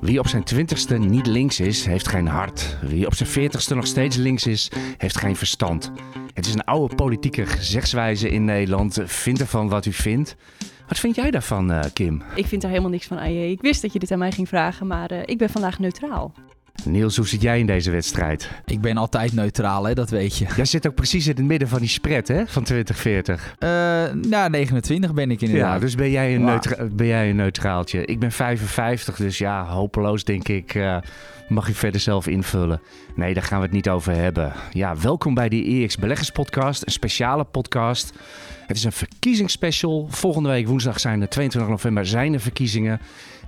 Wie op zijn twintigste niet links is, heeft geen hart. Wie op zijn veertigste nog steeds links is, heeft geen verstand. Het is een oude politieke gezichtswijze in Nederland. Vind ervan wat u vindt. Wat vind jij daarvan, uh, Kim? Ik vind er helemaal niks van, AJ. Ik wist dat je dit aan mij ging vragen, maar uh, ik ben vandaag neutraal. Niels, hoe zit jij in deze wedstrijd? Ik ben altijd neutraal, hè, dat weet je. Jij zit ook precies in het midden van die spread, hè, van 2040. Uh, nou, 29 ben ik inderdaad. Ja, dus ben jij, een neutra ben jij een neutraaltje. Ik ben 55, dus ja, hopeloos denk ik. Uh, mag je verder zelf invullen. Nee, daar gaan we het niet over hebben. Ja, welkom bij de EX Beleggers Podcast, een speciale podcast. Het is een verkiezingsspecial. Volgende week woensdag zijn de 22 november zijn de verkiezingen.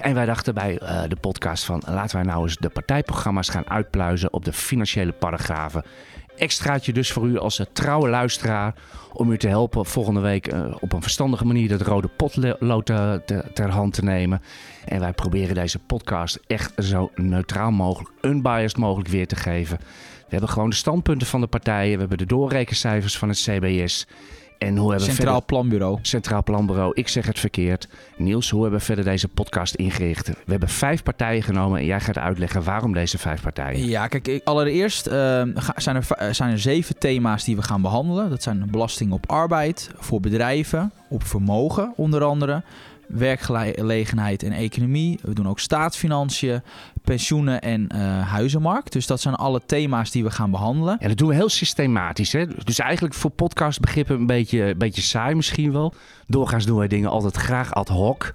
En wij dachten bij uh, de podcast van laten wij nou eens de partijprogramma's gaan uitpluizen op de financiële paragrafen. Extraatje dus voor u als trouwe luisteraar om u te helpen volgende week uh, op een verstandige manier dat rode potlood te, ter hand te nemen. En wij proberen deze podcast echt zo neutraal mogelijk, unbiased mogelijk weer te geven. We hebben gewoon de standpunten van de partijen, we hebben de doorrekencijfers van het CBS. En hoe hebben Centraal verder... Planbureau. Centraal Planbureau. Ik zeg het verkeerd. Niels, hoe hebben we verder deze podcast ingericht? We hebben vijf partijen genomen en jij gaat uitleggen waarom deze vijf partijen. Ja, kijk, allereerst uh, zijn, er, zijn er zeven thema's die we gaan behandelen. Dat zijn belasting op arbeid, voor bedrijven, op vermogen onder andere werkgelegenheid en economie. We doen ook staatsfinanciën, pensioenen en uh, huizenmarkt. Dus dat zijn alle thema's die we gaan behandelen. En dat doen we heel systematisch. Hè? Dus eigenlijk voor podcastbegrippen een beetje, een beetje saai misschien wel. Doorgaans doen wij dingen altijd graag ad hoc.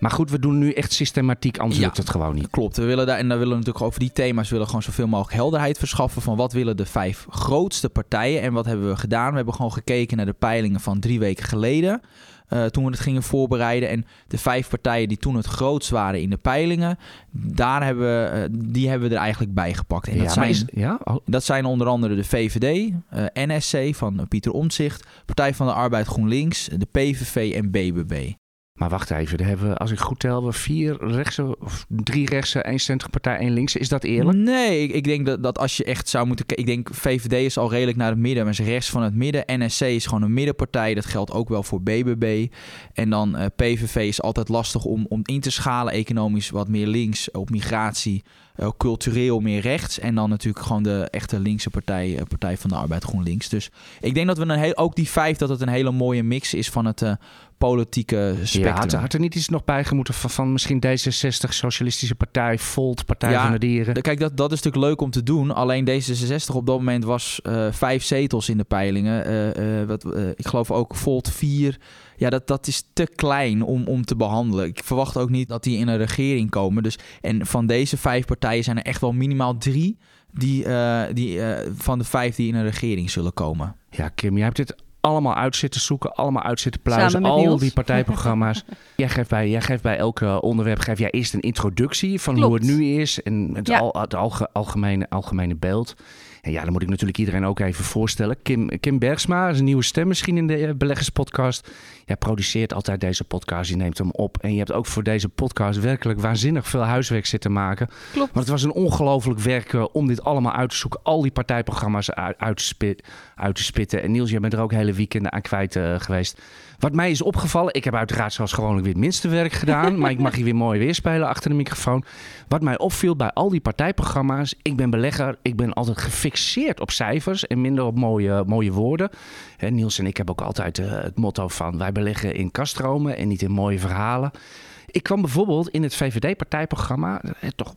Maar goed, we doen nu echt systematiek, anders ja, lukt het gewoon niet. Klopt, we willen daar, en dan willen we natuurlijk over die thema's willen gewoon zoveel mogelijk helderheid verschaffen van wat willen de vijf grootste partijen en wat hebben we gedaan. We hebben gewoon gekeken naar de peilingen van drie weken geleden. Uh, toen we het gingen voorbereiden. En de vijf partijen die toen het grootst waren in de peilingen, daar hebben we, uh, die hebben we er eigenlijk bij gepakt. En dat, zijn, is, ja? Oh. dat zijn onder andere de VVD, eh, NSC van Pieter Omtzigt, Partij van de Arbeid GroenLinks, de PVV en BBB. Maar wacht even, daar hebben we, als ik goed tel, we vier rechtse, of drie rechtse, één centrumpartij, één linkse. Is dat eerlijk? Nee, ik, ik denk dat, dat als je echt zou moeten Ik denk VVD is al redelijk naar het midden, maar is rechts van het midden. NSC is gewoon een middenpartij. Dat geldt ook wel voor BBB. En dan uh, PVV is altijd lastig om, om in te schalen. Economisch wat meer links, op migratie, cultureel meer rechts. En dan natuurlijk gewoon de echte linkse partij, uh, Partij van de Arbeid GroenLinks. Dus ik denk dat we een heel, ook die vijf, dat het een hele mooie mix is van het politieke spectrum. Ja, had, er niet iets nog bij gemoeten van, van misschien D66, Socialistische Partij, Volt, Partij van de Dieren? Kijk, dat, dat is natuurlijk leuk om te doen. Alleen D66 op dat moment was uh, vijf zetels in de peilingen. Uh, wat, ik geloof ook Volt vier. Ja, dat, dat is te klein om, om te behandelen. Ik verwacht ook niet dat die in een regering komen. Dus, en van deze vijf partijen zijn er echt wel minimaal drie... Die, die van de vijf die in een regering zullen komen. Ja, Kim, jij hebt dit allemaal uit zitten zoeken, allemaal uit zitten pluizen. Al die partijprogramma's. jij, geeft bij, jij geeft bij elke onderwerp geef jij eerst een introductie van hoe het nu is en het, al, het algemene, algemene beeld. En ja, dan moet ik natuurlijk iedereen ook even voorstellen. Kim, Kim Bergsma is een nieuwe stem misschien in de eh, Beleggerspodcast. Jij produceert altijd deze podcast, je neemt hem op. En je hebt ook voor deze podcast werkelijk waanzinnig veel huiswerk zitten maken. Klopt. Want het was een ongelooflijk werk eh, om dit allemaal uit te zoeken. Al die partijprogramma's uit, te, spit, uit te spitten. En Niels, jij bent er ook hele weekenden aan kwijt uh, geweest. Wat mij is opgevallen, ik heb uiteraard zoals gewoonlijk weer het minste werk gedaan. maar ik mag hier weer mooi weerspelen achter de microfoon. Wat mij opviel bij al die partijprogramma's, ik ben belegger, ik ben altijd op cijfers en minder op mooie, mooie woorden. He, Niels en ik hebben ook altijd uh, het motto van wij beleggen in kaststromen en niet in mooie verhalen. Ik kwam bijvoorbeeld in het VVD-partijprogramma, toch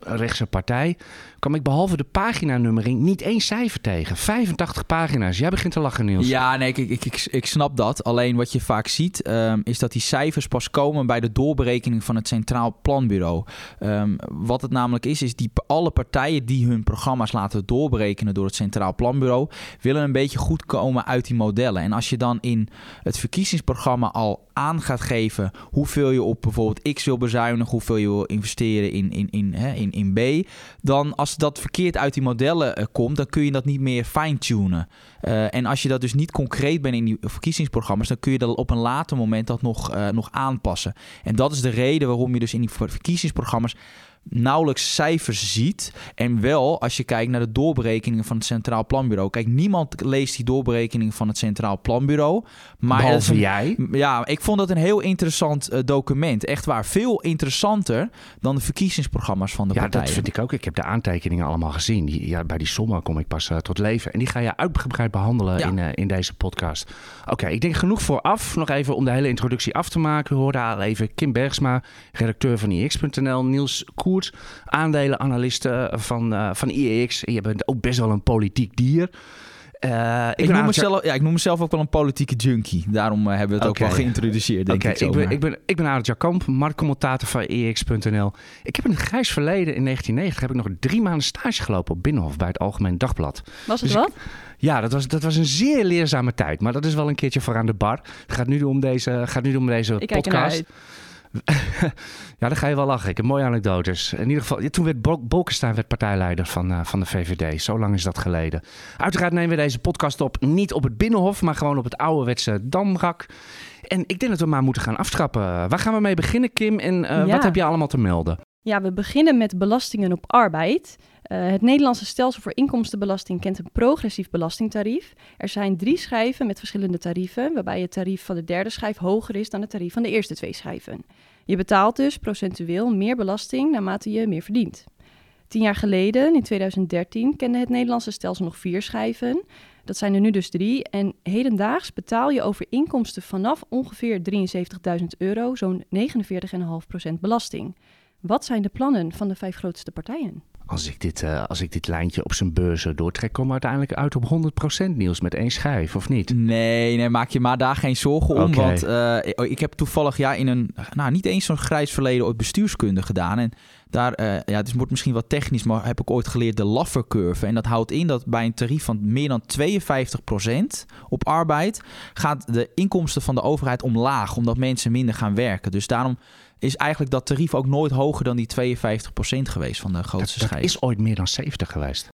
rechtse partij, kwam ik behalve de paginanummering niet één cijfer tegen. 85 pagina's. Jij begint te lachen, Niels. Ja, nee, ik, ik, ik, ik snap dat. Alleen wat je vaak ziet, um, is dat die cijfers pas komen bij de doorberekening van het Centraal Planbureau. Um, wat het namelijk is, is die alle partijen die hun programma's laten doorberekenen door het Centraal Planbureau, willen een beetje goed komen uit die modellen. En als je dan in het verkiezingsprogramma al aan gaat geven hoeveel je op bijvoorbeeld X wil bezuinigen, hoeveel je wil investeren in, in, in, hè, in, in B, dan als dat verkeerd uit die modellen uh, komt, dan kun je dat niet meer fine-tunen. Uh, en als je dat dus niet concreet bent in die verkiezingsprogramma's, dan kun je dat op een later moment dat nog, uh, nog aanpassen. En dat is de reden waarom je dus in die verkiezingsprogramma's nauwelijks cijfers ziet. En wel als je kijkt naar de doorberekeningen van het Centraal Planbureau. Kijk, niemand leest die doorberekeningen van het Centraal Planbureau. Maar Behalve een, jij. Ja, ik vond dat een heel interessant uh, document. Echt waar. Veel interessanter dan de verkiezingsprogramma's van de ja, partijen. Ja, dat vind ik ook. Ik heb de aantekeningen allemaal gezien. Die, ja, bij die sommen kom ik pas uh, tot leven. En die ga je uitgebreid behandelen ja. in, uh, in deze podcast. Oké, okay, ik denk genoeg vooraf. Nog even om de hele introductie af te maken. We hoorden al even Kim Bergsma, redacteur van IX.nl. Niels Koert, aandelenanaliste van, uh, van IEX. En je bent ook best wel een politiek dier. Uh, ik, ik, noem mezelf, ja, ik noem mezelf ook wel een politieke junkie. Daarom uh, hebben we het okay. ook wel geïntroduceerd, denk okay, ik. Ik ben, ik ben, ik ben Arendt Jakamp, marktcommentator van EX.nl. Ik heb in het grijs verleden, in 1990, heb ik nog drie maanden stage gelopen op Binnenhof bij het Algemeen Dagblad. Was het Dus wat? Ik, ja, dat was, dat was een zeer leerzame tijd. Maar dat is wel een keertje voor aan de bar. Het gaat nu om deze, gaat nu om deze ik podcast. ja, dan ga je wel lachen. Ik heb mooie anekdotes. In ieder geval, ja, toen werd Bol Bolkestein werd partijleider van, uh, van de VVD. Zo lang is dat geleden. Uiteraard nemen we deze podcast op niet op het Binnenhof, maar gewoon op het ouderwetse Damrak. En ik denk dat we maar moeten gaan aftrappen. Waar gaan we mee beginnen, Kim? En uh, Ja. wat heb je allemaal te melden? Ja, we beginnen met belastingen op arbeid. Uh, het Nederlandse stelsel voor inkomstenbelasting kent een progressief belastingtarief. Er zijn drie schijven met verschillende tarieven, waarbij het tarief van de derde schijf hoger is dan het tarief van de eerste twee schijven. Je betaalt dus procentueel meer belasting naarmate je meer verdient. Tien jaar geleden, in 2013, kende het Nederlandse stelsel nog vier schijven. Dat zijn er nu dus drie. En hedendaags betaal je over inkomsten vanaf ongeveer 73.000 euro zo'n 49,5% belasting. Wat zijn de plannen van de vijf grootste partijen? Als ik dit, uh, als ik dit lijntje op zijn beurzen doortrek, komen we uiteindelijk uit op 100% nieuws met één schijf, of niet? Nee, nee, maak je maar daar geen zorgen om. Want uh, ik, ik heb toevallig ja, in een, nou niet eens zo'n grijs verleden ooit bestuurskunde gedaan. En daar, uh, ja, het wordt misschien wat technisch, maar heb ik ooit geleerd de Laffer curve. En dat houdt in dat bij een tarief van meer dan 52% op arbeid gaat de inkomsten van de overheid omlaag, omdat mensen minder gaan werken. Dus daarom is eigenlijk dat tarief ook nooit hoger dan die 52% geweest van de grootste dat, schijf. dat is ooit meer dan 70 geweest.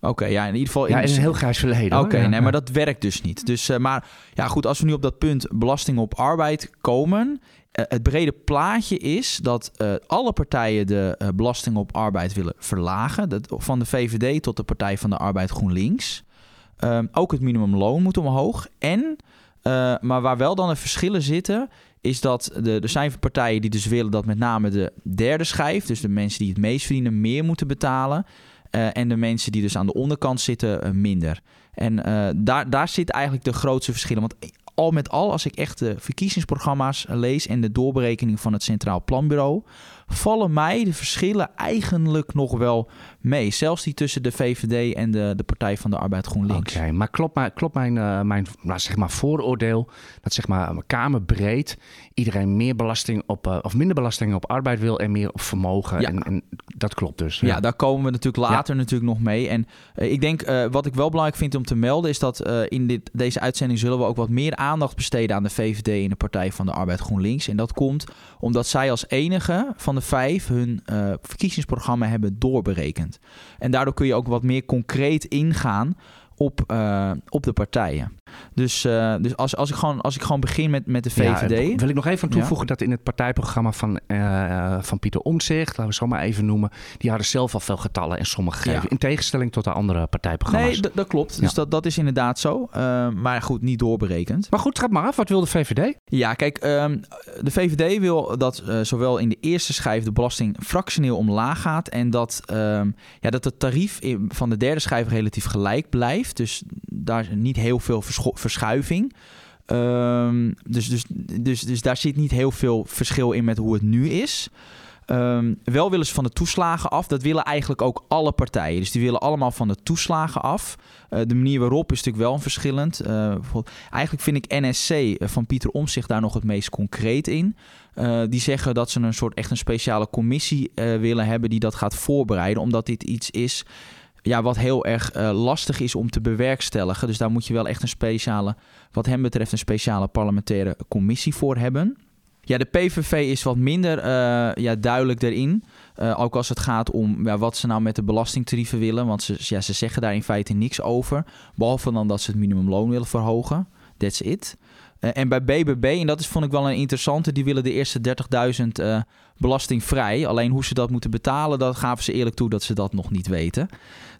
Oké, okay, ja, in ieder geval... Ja, in een heel grijs verleden. Oké, okay, ja, nee, ja. maar dat werkt dus niet. Dus, uh, maar ja, goed, als we nu op dat punt belasting op arbeid komen... Uh, het brede plaatje is dat uh, alle partijen de belasting op arbeid willen verlagen. Dat, van de VVD tot de Partij van de Arbeid GroenLinks. Um, ook het minimumloon moet omhoog. En, maar waar wel dan de verschillen zitten is dat de, er zijn partijen die dus willen dat met name de derde schijf, dus de mensen die het meest verdienen, meer moeten betalen. Uh, en de mensen die dus aan de onderkant zitten, uh, minder. En uh, daar, daar zit eigenlijk de grootste verschillen. Want al met al, als ik echt de verkiezingsprogramma's lees en de doorberekening van het Centraal Planbureau, vallen mij de verschillen eigenlijk nog wel mee. Zelfs die tussen de VVD en de, de Partij van de Arbeid GroenLinks. Oké, okay, maar klopt, maar, klopt mijn, uh, mijn nou, zeg maar vooroordeel dat zeg maar kamerbreed iedereen meer belasting op, uh, of minder belasting op arbeid wil en meer op vermogen. Ja. En, en dat klopt dus. Ja, ja daar komen we natuurlijk later ja. natuurlijk nog mee. En uh, ik denk, wat ik wel belangrijk vind om te melden, is dat in dit, deze uitzending zullen we ook wat meer aandacht besteden aan de VVD en de Partij van de Arbeid GroenLinks. En dat komt omdat zij als enige van de vijf hun verkiezingsprogramma hebben doorberekend. En daardoor kun je ook wat meer concreet ingaan op, uh, op de partijen. Dus, uh, dus als, als, ik gewoon, als ik gewoon begin met, met de VVD... Ja, wil ik nog even toevoegen ja. dat in het partijprogramma van, uh, van Pieter Omtzigt... laten we zo maar even noemen... die hadden zelf al veel getallen en sommigen gegeven. Ja. In tegenstelling tot de andere partijprogramma's. Nee, dat klopt. Dus dat, dat is inderdaad zo. maar goed, niet doorberekend. Maar goed, trap maar af. Wat wil de VVD? Ja, kijk, um, de VVD wil dat zowel in de eerste schijf... de belasting fractioneel omlaag gaat... en dat, um, ja, dat het tarief in, van de derde schijf relatief gelijk blijft. Dus daar is niet heel veel verschuiving. Um, dus, dus, dus, dus daar zit niet heel veel verschil in met hoe het nu is. Um, wel willen ze van de toeslagen af. Dat willen eigenlijk ook alle partijen. Dus die willen allemaal van de toeslagen af. Uh, de manier waarop is natuurlijk wel verschillend. Uh, eigenlijk vind ik NSC van Pieter Omzicht daar nog het meest concreet in. Die zeggen dat ze een soort echt een speciale commissie willen hebben die dat gaat voorbereiden. Omdat dit iets is ja, wat heel erg uh, lastig is om te bewerkstelligen. Dus daar moet je wel echt een speciale, wat hem betreft, een speciale parlementaire commissie voor hebben. Ja, de PVV is wat minder uh, ja, duidelijk daarin. Uh, ook als het gaat om ja, wat ze nou met de belastingtarieven willen. Want ze, ja, ze zeggen daar in feite niks over. Behalve dan dat ze het minimumloon willen verhogen. That's it. Eh, en bij BBB, en dat is, vond ik wel een interessante, die willen de eerste 30.000 uh, belastingvrij. Alleen hoe ze dat moeten betalen, dat gaven ze eerlijk toe dat ze dat nog niet weten.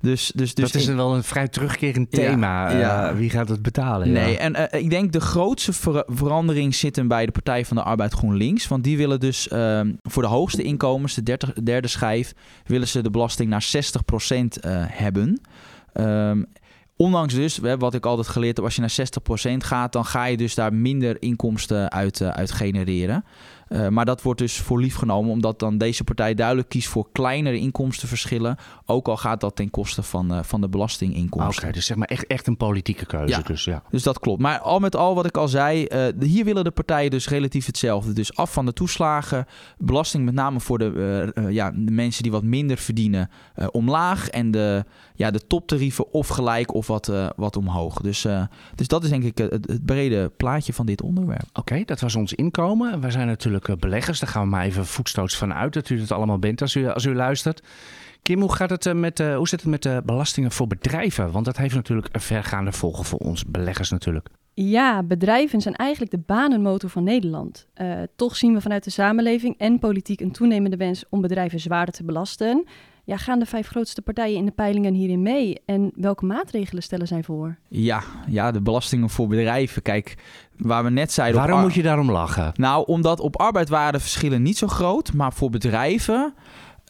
Dus, dus, dus dat is wel een vrij terugkerend thema. Ja, wie gaat het betalen? Nee, en ik denk de grootste verandering zit hem bij de Partij van de Arbeid GroenLinks. Want die willen dus ehm, voor de hoogste inkomens, de derde schijf, willen ze de belasting naar 60% hebben. Um, Ondanks dus, wat ik altijd geleerd heb, als je naar 60% gaat, dan ga je dus daar minder inkomsten uit, uh, uit genereren. Uh, maar dat wordt dus voor lief genomen, omdat dan deze partij duidelijk kiest voor kleinere inkomstenverschillen. Ook al gaat dat ten koste van, uh, van de belastinginkomsten. Oké, dus zeg maar echt, echt een politieke keuze. Ja, dus, ja. dus dat klopt. Maar al met al, wat ik al zei, uh, hier willen de partijen dus relatief hetzelfde. Dus af van de toeslagen, belasting met name voor de, ja, de mensen die wat minder verdienen omlaag. En de, ja, de toptarieven of gelijk of wat, wat omhoog. Dus, dus dat is denk ik het, het brede plaatje van dit onderwerp. Oké, dat was ons inkomen. Wij zijn natuurlijk beleggers. Daar gaan we maar even voetstoots van uit dat u het allemaal bent als u, als u luistert. Kim, hoe, gaat het eh, met, uh, hoe zit het met de belastingen voor bedrijven? Want dat heeft natuurlijk een vergaande volgen voor ons beleggers natuurlijk. Ja, bedrijven zijn eigenlijk de banenmotor van Nederland. Uh, toch zien we vanuit de samenleving en politiek een toenemende wens om bedrijven zwaarder te belasten. Ja, gaan de vijf grootste partijen in de peilingen hierin mee? En welke maatregelen stellen zij voor? Ja, ja de belastingen voor bedrijven. Kijk, waar we net zeiden... Waarom moet je daarom lachen? Nou, omdat op arbeid waren de verschillen niet zo groot. Maar voor bedrijven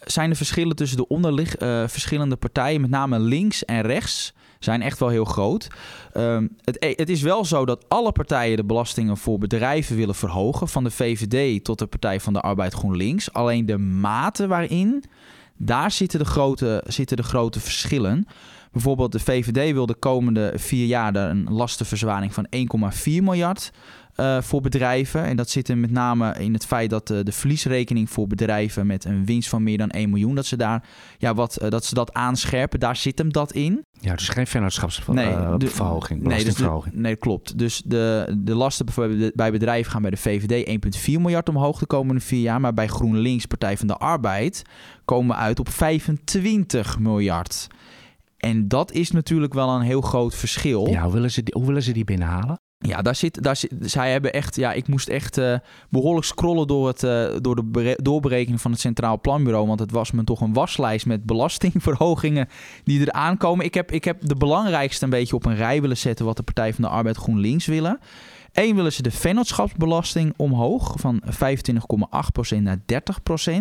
zijn de verschillen tussen de onderlig, uh, verschillende partijen, met name links en rechts, zijn echt wel heel groot. Um, het, e-, het, is wel zo dat alle partijen de belastingen voor bedrijven willen verhogen, van de VVD tot de Partij van de Arbeid GroenLinks. Alleen de mate waarin daar zitten de grote, zitten de grote verschillen. Bijvoorbeeld de VVD wil de komende vier jaar een lastenverzwaring van 1,4 miljard uh, voor bedrijven. En dat zit er met name in het feit dat uh, de verliesrekening voor bedrijven met een winst van meer dan 1 miljoen, dat ze daar ja, wat, uh, dat ze dat aanscherpen. Daar zit hem dat in. Ja, dus geen vennootschapsverhoging. Nee, dus de, nee, klopt. Dus de, de lasten bij bedrijven gaan bij de VVD 1,4 miljard omhoog de komende vier jaar. Maar bij GroenLinks, Partij van de Arbeid, komen we uit op 25 miljard. En dat is natuurlijk wel een heel groot verschil. Ja, hoe willen ze die, hoe willen ze die binnenhalen? Ja, daar zit, daar zit, zij hebben echt, ja, ik moest echt uh, behoorlijk scrollen door, het, uh, door de doorberekening van het Centraal Planbureau. Want het was me toch een waslijst met belastingverhogingen die er aankomen. Ik heb, ik heb de belangrijkste een beetje op een rij willen zetten wat de Partij van de Arbeid GroenLinks willen. Eén willen ze de vennootschapsbelasting omhoog van 25,8% naar 30%.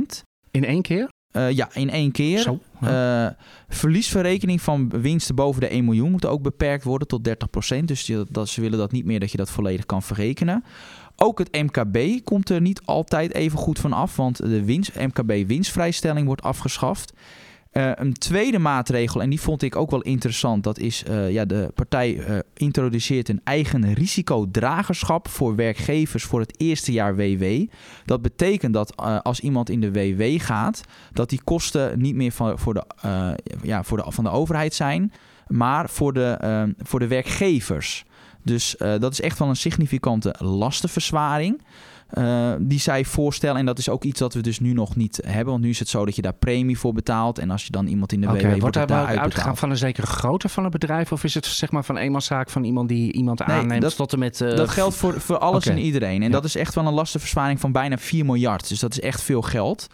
In één keer? Uh, ja, in één keer. Zo, ja. uh, verliesverrekening van winsten boven de 1 miljoen moet ook beperkt worden tot 30%. Dus je, dat, ze willen dat niet meer dat je dat volledig kan verrekenen. Ook het MKB komt er niet altijd even goed van af, want de winst, MKB-winstvrijstelling wordt afgeschaft. Uh, een tweede maatregel, en die vond ik ook wel interessant, dat is uh, ja, de partij uh, introduceert een eigen risicodragerschap voor werkgevers voor het eerste jaar WW. Dat betekent dat als iemand in de WW gaat, dat die kosten niet meer van, voor de, ja, voor de, van de overheid zijn, maar voor de, voor de werkgevers. Dus dat is echt wel een significante lastenverzwaring. Uh, die zij voorstellen. En dat is ook iets dat we dus nu nog niet hebben. Want nu is het zo dat je daar premie voor betaalt. En als je dan iemand in de okay, WW wordt daar uitgegaan uitgegaan van een zekere grootte van het bedrijf? Of is het zeg maar van eenmanszaak van iemand die iemand nee, aanneemt dat, tot en met... Uh, dat geldt voor, voor alles okay. en iedereen. En ja. dat is echt wel een lastenverzwaring van bijna 4 miljard. Dus dat is echt veel geld.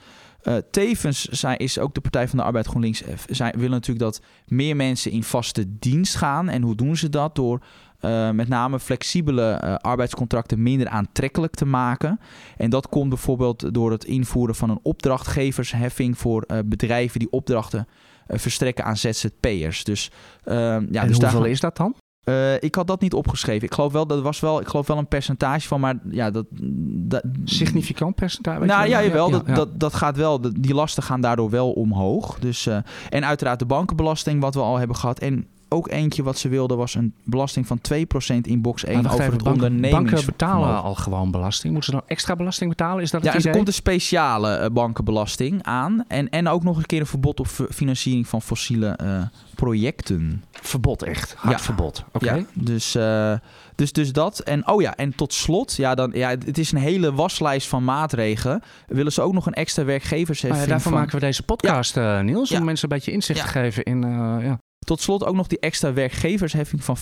Uh, tevens zijn, is ook de Partij van de Arbeid GroenLinks... Zijn, willen natuurlijk dat meer mensen in vaste dienst gaan. En hoe doen ze dat? Door uh, met name flexibele uh, arbeidscontracten minder aantrekkelijk te maken. En dat komt bijvoorbeeld door het invoeren van een opdrachtgeversheffing voor uh, bedrijven die opdrachten verstrekken aan ZZP'ers. Dus, ja, en dus hoeveel daar... is dat dan? Uh, ik had dat niet opgeschreven. Ik geloof wel dat was wel, ik geloof wel een percentage van, maar ja, dat. dat Significant percentage? Nou ja, jawel. Ja, dat, ja. Dat, dat gaat wel. Die lasten gaan daardoor wel omhoog. Dus, uh, en uiteraard de bankenbelasting, wat we al hebben gehad. En ook eentje wat ze wilden was een belasting van 2% in box 1 over even, het banken, ondernemings... Banken betalen al gewoon belasting. Moeten ze dan extra belasting betalen? Is dat ja, het er komt een speciale uh, bankenbelasting aan. En, en ook nog een keer een verbod op financiering van fossiele uh, projecten. Verbod echt? Hard ja. verbod. Oké. Okay. Ja, dus, uh, dus, dus dat. En oh ja, en tot slot, ja, dan, ja, het is een hele waslijst van maatregelen. Willen ze ook nog een extra werkgeversheffing? Ah, ja, daarvoor van... maken we deze podcast, ja. Niels. Om mensen een beetje inzicht te geven in... ja Tot slot ook nog die extra werkgeversheffing van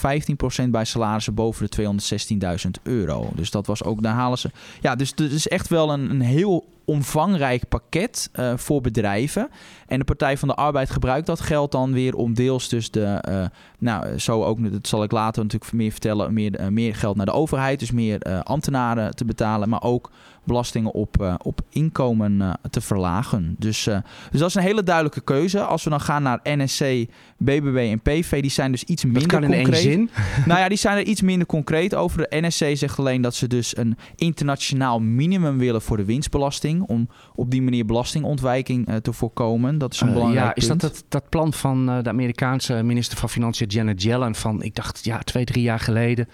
15% bij salarissen boven de 216.000 euro. Dus dat was ook, daar halen ze. Ja, dus het is echt wel een, een heel omvangrijk pakket uh, voor bedrijven. En de Partij van de Arbeid gebruikt dat geld dan weer om deels dus de, uh, nou zo ook, dat zal ik later natuurlijk meer vertellen, meer, meer geld naar de overheid, dus meer ambtenaren te betalen, maar ook belastingen op, op inkomen te verlagen. Dus, dus dat is een hele duidelijke keuze. Als we dan gaan naar NSC, BBB en PV, die zijn dus iets minder dat kan concreet. In één zin. Nou ja, die zijn er iets minder concreet over. De NSC zegt alleen dat ze dus een internationaal minimum willen voor de winstbelasting om op die manier belastingontwijking te voorkomen. Dat is een belangrijk Ja, is dat, dat dat plan van de Amerikaanse minister van Financiën Janet Yellen van, ik dacht, ja, twee, drie jaar geleden,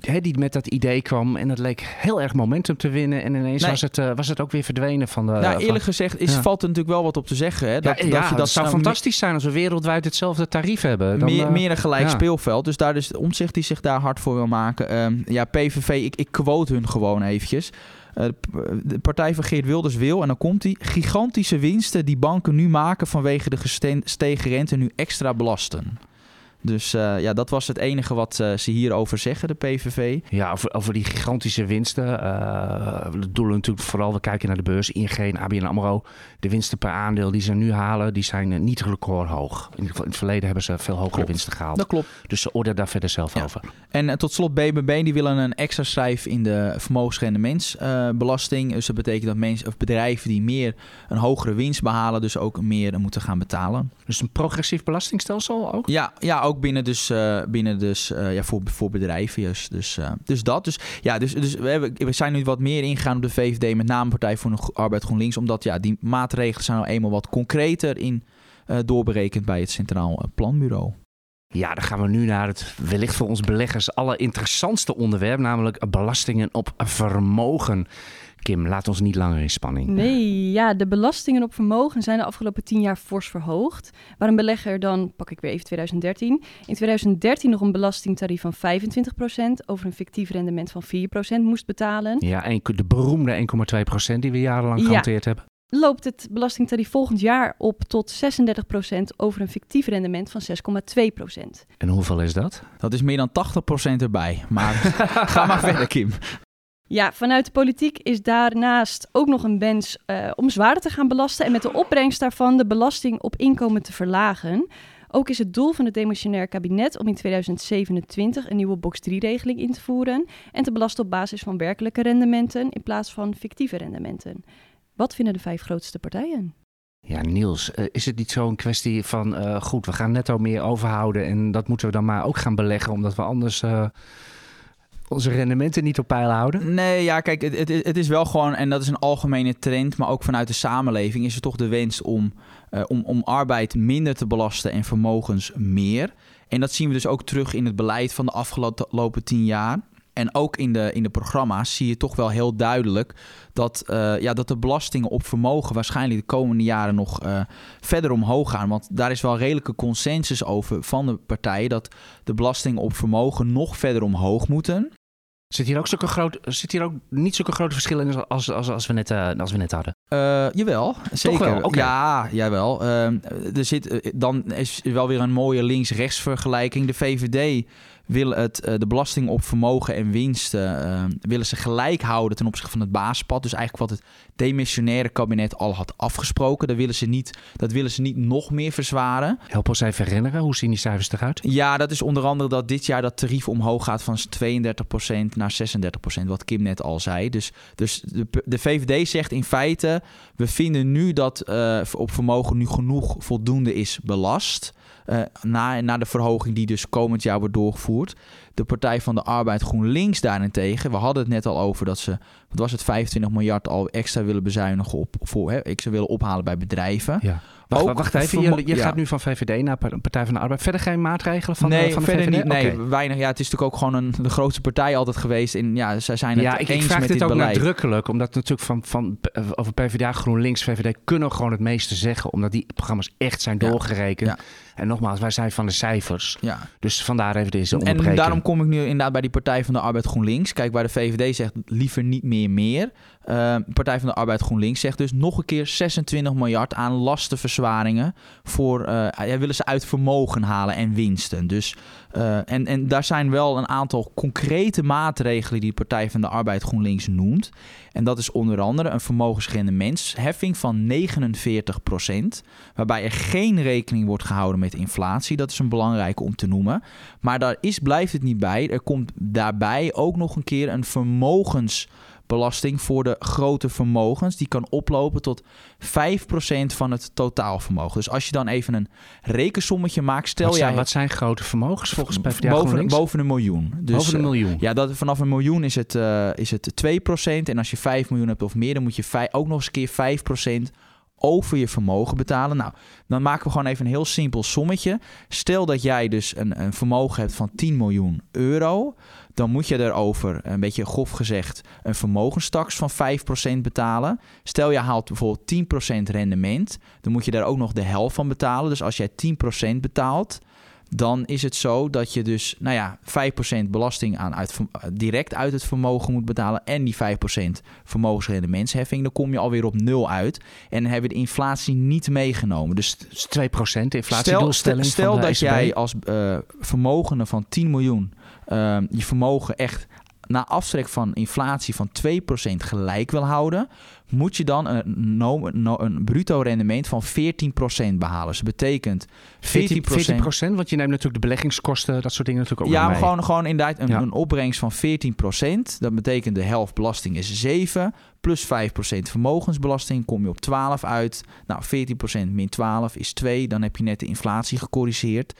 hè, die met dat idee kwam en dat leek heel erg momentum te winnen en ineens Nee. was, het, uh, was het ook weer verdwenen van de... nou, van- eerlijk gezegd is, ja. valt er natuurlijk wel wat op te zeggen. Hè? Dat, ja, dat ja, je dat zou nou fantastisch zijn als we wereldwijd hetzelfde tarief hebben. Dan, meer, eh, meer een gelijk speelveld. Dus daar is de omzicht die zich daar hard voor wil maken. Ehm, ja, PVV, ik, ik quote hun gewoon eventjes. Eh, de partij van Geert Wilders wil, en dan komt hij, gigantische winsten die banken nu maken vanwege de gestegen rente nu extra belasten. Dus eh, ja, dat was het enige wat eh, ze hierover zeggen, de PVV. Ja, over, over die gigantische winsten. eh we doelen natuurlijk vooral, we kijken naar de beurs, ING ABN AMRO. De winsten per aandeel die ze nu halen, die zijn eh, niet recordhoog. In, in het verleden hebben ze veel hogere Klopt. winsten gehaald. Dat klopt. Dus ze oordelen daar verder zelf Ja. over. En eh, tot slot BBB, die willen een extra schrijf in de vermogensrendementsbelasting. dus dat betekent dat mensen of bedrijven die meer een hogere winst behalen, dus ook meer moeten gaan betalen. Dus een progressief belastingstelsel ook? Ja, ja ook binnen dus, eh, binnen dus eh, ja, voor, voor bedrijven. Dus, dus, eh, dus dat. Dus, ja, dus, dus we, hebben, we zijn nu wat meer ingegaan op de VVD, met name Partij voor de Arbeid GroenLinks. Omdat ja, die maatregelen zijn nou eenmaal wat concreter in doorberekend bij het Centraal Planbureau. Ja, dan gaan we nu naar het wellicht voor ons beleggers allerinteressantste onderwerp, namelijk belastingen op vermogen. Kim, laat ons niet langer in spanning. Nee, ja, de belastingen op vermogen zijn de afgelopen tien jaar fors verhoogd. Waar een belegger dan, pak ik weer even 2013, in 2013 nog een belastingtarief van 25% over een fictief rendement van 4% moest betalen. Ja, en de beroemde 1,2% die we jarenlang Ja. gehanteerd hebben. Loopt het belastingtarief volgend jaar op tot 36% over een fictief rendement van 6,2%. En hoeveel is dat? Dat is meer dan 80% erbij. Maar ga maar verder, Kim. Ja, vanuit de politiek is daarnaast ook nog een wens eh, om zwaarder te gaan belasten en met de opbrengst daarvan de belasting op inkomen te verlagen. Ook is het doel van het demissionair kabinet om in 2027 een nieuwe box 3-regeling in te voeren en te belasten op basis van werkelijke rendementen in plaats van fictieve rendementen. Wat vinden de vijf grootste partijen? Ja, Niels, eh, is het niet zo'n kwestie van, eh, goed, we gaan netto meer overhouden en dat moeten we dan maar ook gaan beleggen, omdat we anders onze rendementen niet op peil houden? Nee, ja, kijk, het, het, is wel gewoon, en dat is een algemene trend, maar ook vanuit de samenleving is er toch de wens om, eh, om, om arbeid minder te belasten en vermogens meer. En dat zien we dus ook terug in het beleid van de afgelopen tien jaar. En ook in de, in de programma's zie je toch wel heel duidelijk dat, eh, ja, dat de belastingen op vermogen waarschijnlijk de komende jaren nog eh, verder omhoog gaan. Want daar is wel redelijke consensus over van de partijen dat de belastingen op vermogen nog verder omhoog moeten. Zit hier ook, zulke groot, zit hier ook niet zulke grote verschillen in als, als, als, we, net, eh, als we net hadden? Eh, jawel, zeker. wel? Oké. Ja, jawel. Ehm, er zit, eh, dan is wel weer een mooie links-rechts vergelijking. De VVD wil het, eh, de belasting op vermogen en winsten eh, willen ze gelijk houden ten opzichte van het basispad. Dus eigenlijk wat het demissionaire kabinet al had afgesproken. Dat willen ze niet, dat willen ze niet nog meer verzwaren. Help ons even herinneren, hoe zien die cijfers eruit? Ja, dat is onder andere dat dit jaar dat tarief omhoog gaat van 32% naar 36%, wat Kim net al zei. Dus, dus de, de VVD zegt in feite, we vinden nu dat eh, op vermogen nu genoeg voldoende is belast. Eh, na, na de verhoging die dus komend jaar wordt doorgevoerd. De Partij van de Arbeid GroenLinks daarentegen, we hadden het net al over dat ze, wat was het, 25 miljard al extra willen bezuinigen op, voor, hè, extra willen ophalen bij bedrijven. Ja. Wacht, Ook wacht even, je, je ja. gaat nu van VVD naar Partij van de Arbeid. Verder geen maatregelen van, nee, van de verder VVD? niet. Nee, weinig. Ja, het is natuurlijk ook gewoon een, de grootste partij altijd geweest. En ja, zij zijn het Ja, ik, vraag met dit dit ook beleid. nadrukkelijk, omdat natuurlijk van, van, eh, over PvdA, GroenLinks, VVD kunnen gewoon het meeste zeggen, omdat die programma's echt zijn doorgerekend. Ja. En nogmaals, wij zijn van de cijfers, Ja. dus vandaar even deze En onderbreking. daarom kom ik nu inderdaad bij die Partij van de Arbeid GroenLinks. Kijk, waar de VVD zegt liever niet meer meer. Uh, Partij van de Arbeid GroenLinks zegt dus nog een keer 26 miljard aan lastenverzwaringen. Voor, uh, ja, willen ze uit vermogen halen en winsten. Dus, uh, en, en daar zijn wel een aantal concrete maatregelen die Partij van de Arbeid GroenLinks noemt. En dat is onder andere een vermogensrendementsheffing van 49% Waarbij er geen rekening wordt gehouden met inflatie. Dat is een belangrijke om te noemen. Maar daar is, blijft het niet bij. Er komt daarbij ook nog een keer een vermogens belasting voor de grote vermogens. Die kan oplopen tot 5% van het totaalvermogen. Dus als je dan even een rekensommetje maakt, stel wat jij... Zijn, wat zijn grote vermogens volgens PvdA boven, boven een miljoen. Dus, boven een miljoen? ja, dat, vanaf een miljoen is het, uh, is het 2%. En als je 5 miljoen hebt of meer, dan moet je ook nog eens een keer 5% over je vermogen betalen. Nou, dan maken we gewoon even een heel simpel sommetje. Stel dat jij dus een, een vermogen hebt van 10 miljoen euro dan moet je erover, een beetje grof gezegd, een vermogenstaks van 5% betalen. Stel je haalt bijvoorbeeld 10% rendement, dan moet je daar ook nog de helft van betalen. Dus als jij 10% betaalt, dan is het zo dat je dus nou ja, 5% belasting aan uit, direct uit het vermogen moet betalen en die 5% vermogensrendementsheffing. Dan kom je alweer op nul uit en dan hebben we de inflatie niet meegenomen. Dus 2% inflatiedoelstelling. Stel, stel van de dat jij als uh, vermogende van 10 miljoen uh, je vermogen echt na aftrek van inflatie van 2% gelijk wil houden, moet je dan een, no, een bruto rendement van 14% behalen. Dus dat betekent 14%, 14%, want je neemt natuurlijk de beleggingskosten, dat soort dingen natuurlijk ook ja, mee. Ja, gewoon, gewoon inderdaad een, ja. een opbrengst van 14%. Dat betekent de helft belasting is 7 plus 5% vermogensbelasting, kom je op 12 uit. Nou, 14% min 12 is 2, dan heb je net de inflatie gecorrigeerd.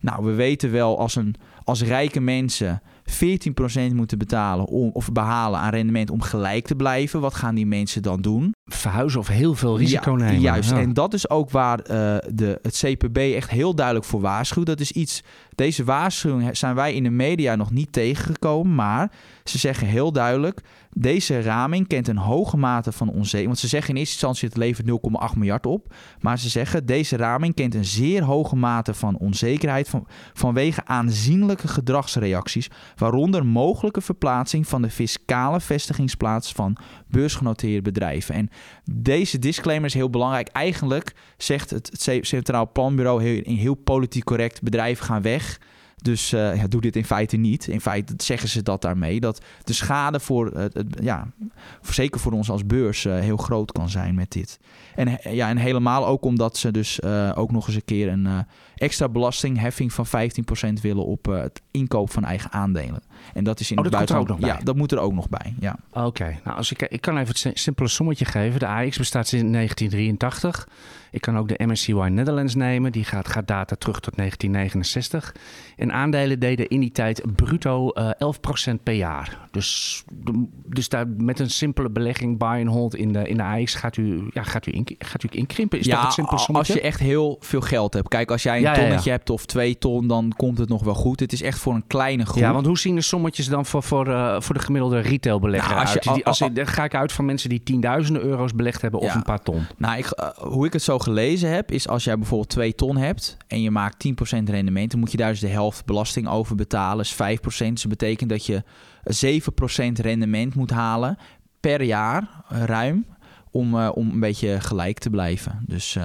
Nou, we weten wel als, een, als rijke mensen 14% moeten betalen om, of behalen aan rendement om gelijk te blijven. Wat gaan die mensen dan doen? Verhuizen of heel veel risico ja, nemen. Juist, en dat is ook waar uh, de, het CPB echt heel duidelijk voor waarschuwt. Dat is iets, deze waarschuwing zijn wij in de media nog niet tegengekomen. Maar ze zeggen heel duidelijk, deze raming kent een hoge mate van onzekerheid. Want ze zeggen in eerste instantie het levert 0,8 miljard op. Maar ze zeggen deze raming kent een zeer hoge mate van onzekerheid van, vanwege aanzienlijke gedragsreacties. Waaronder mogelijke verplaatsing van de fiscale vestigingsplaats van beursgenoteerde bedrijven. En deze disclaimer is heel belangrijk. Eigenlijk zegt het, Centraal Planbureau heel, heel politiek correct: bedrijven gaan weg. Dus uh, ja, doe dit in feite niet. In feite zeggen ze dat daarmee. Dat de schade voor, ja, zeker voor ons als beurs uh, heel groot kan zijn met dit. En, ja, en helemaal ook omdat ze dus ook nog eens een keer een extra belastingheffing van 15% willen op het inkoop van eigen aandelen. En dat is in oh, het buitenland. Ook nog bij. Ja, dat moet er ook nog bij. Ja. Oké, okay. nou als ik, ik kan even het simpele sommetje geven. De AX bestaat sinds 1983. Ik kan ook de MSCY Netherlands nemen. Die gaat, gaat data terug tot 1969. En aandelen deden in die tijd bruto uh, 11% per jaar. Dus, dus daar met een simpele belegging buy and hold in de, in de AX gaat u, ja, gaat u, in, gaat u inkrimpen. Is ja, dat het simpele sommetje? als je echt heel veel geld hebt. Kijk, als jij een Ja, ja, ja. tonnetje hebt of twee ton, dan komt het nog wel goed. Het is echt voor een kleine groep. Ja, want hoe zien de sommetjes dan voor, voor, uh, voor de gemiddelde retailbelegger Nou, als je- uit? Als, al- al- dan ga ik uit van mensen die tienduizenden euro's belegd hebben of een paar ton. Nou, ik, eh, hoe ik het zo gelezen heb, is als jij bijvoorbeeld 2 ton hebt en je maakt 10% rendement, dan moet je daar dus de helft belasting over betalen, is 5%. Dus dat betekent dat je 7% rendement moet halen per jaar, eh, ruim, om, eh, om een beetje gelijk te blijven. Dus,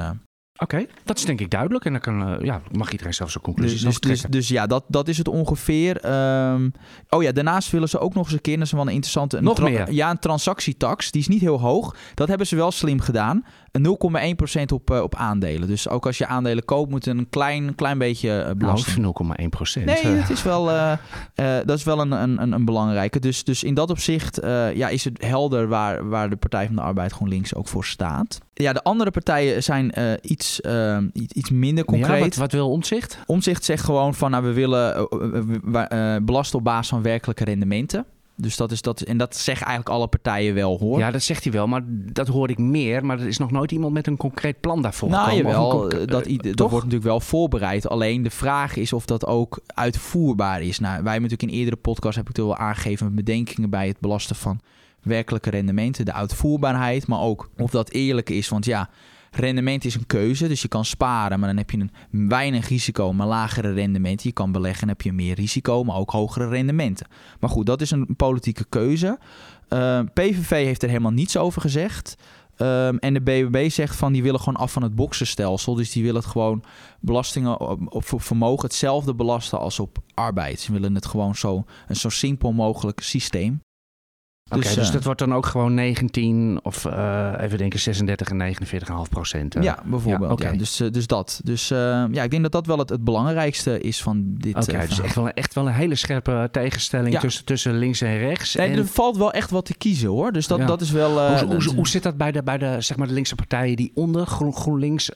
Oké, dat is denk ik duidelijk. En dan kan, eh, ja, mag iedereen zelf zijn conclusies dus, dus, dus, dus ja, dat, dat is het ongeveer. Ehm, oh ja, daarnaast willen ze ook nog eens een keer, dat is wel een interessante... Een Nog tra- meer? Ja, een transactietax. Die is niet heel hoog. Dat hebben ze wel slim gedaan. Een 0,1% op, eh, op aandelen. Dus ook als je aandelen koopt, moet een klein, klein beetje eh, nou, belasting. 0,1 procent. Nee, dat is wel, eh, eh, dat is wel een, een, een- belangrijke. Dus, dus in dat opzicht eh, ja, is het helder waar, waar de Partij van de Arbeid GroenLinks ook voor staat. Ja, de andere partijen zijn eh, iets, eh, iets, minder concreet. Ja, wat, wat wil omzicht? Omzicht zegt gewoon van nou, we willen eh, eh, eh, belasten op basis van werkelijke rendementen. Dus dat is dat. En dat zeggen eigenlijk alle partijen wel hoor. Ja, dat zegt hij wel, maar dat hoor ik meer. Maar er is nog nooit iemand met een concreet plan daarvoor nou, jawel, eh, dat, eh, dat wordt natuurlijk wel voorbereid. Alleen de vraag is of dat ook uitvoerbaar is. Nou, wij hebben natuurlijk in eerdere podcast heb ik het wel aangegeven met bedenkingen bij het belasten van werkelijke rendementen, de uitvoerbaarheid, maar ook of dat eerlijk is. Want ja, rendement is een keuze, dus je kan sparen, maar dan heb je een weinig risico, maar lagere rendementen. Je kan beleggen en heb je meer risico, maar ook hogere rendementen. Maar goed, dat is een politieke keuze. Eh, PVV heeft er helemaal niets over gezegd. Um, en de BBB zegt van die willen gewoon af van het boksenstelsel. Dus die willen het gewoon belastingen op, op vermogen hetzelfde belasten als op arbeid. Ze willen het gewoon zo, een zo simpel mogelijk systeem. Oké, dus, dus, dat wordt dan ook gewoon 19 of uh, even denken 36 en 49,5 procent. Uh. Ja, bijvoorbeeld. Ja, dus, dus dat. Dus ja, ik denk dat dat wel het, het belangrijkste is van dit. Oké, dus echt wel, echt wel een hele scherpe tegenstelling ja. tussen, tussen links en rechts. En... er valt wel echt wat te kiezen hoor. Dus dat, dat is wel. Hoe, hoe, hoe, zit dat bij de, bij de, zeg maar de linkse partijen die onder Groen, GroenLinks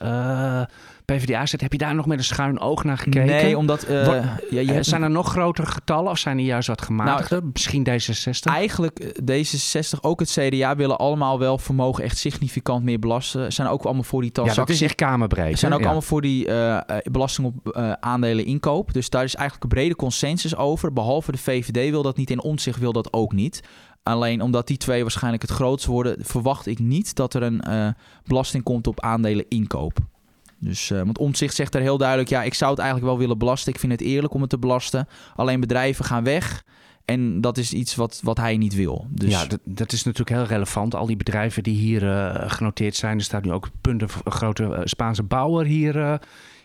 PvdA zit. Heb je daar nog met een schuin oog naar gekeken? Nee, omdat... Uh, ja, je zijn er nog grotere getallen of zijn die juist wat gematigder? Nou, Misschien D66? Eigenlijk eh, D66, ook het CDA willen allemaal wel vermogen echt significant meer belasten. Zijn ook allemaal voor die transactie. Ja, dat is echt kamerbreed. Zijn ook allemaal voor die uh, belasting op uh, aandelen inkoop. Dus daar is eigenlijk een brede consensus over. Behalve de VVD wil dat niet en Omtzigt wil dat ook niet. Alleen omdat die twee waarschijnlijk het grootste worden, verwacht ik niet dat er een uh, belasting komt op aandelen inkoop. Dus, uh, want Omtzigt zegt er heel duidelijk: ja, ik zou het eigenlijk wel willen belasten. Ik vind het eerlijk om het te belasten. Alleen bedrijven gaan weg. En dat is iets wat, wat hij niet wil. Dus... Ja, dat, dat is natuurlijk heel relevant. Al die bedrijven die hier uh, genoteerd zijn. Er staat nu ook punten, een grote uh, Spaanse bouwer hier,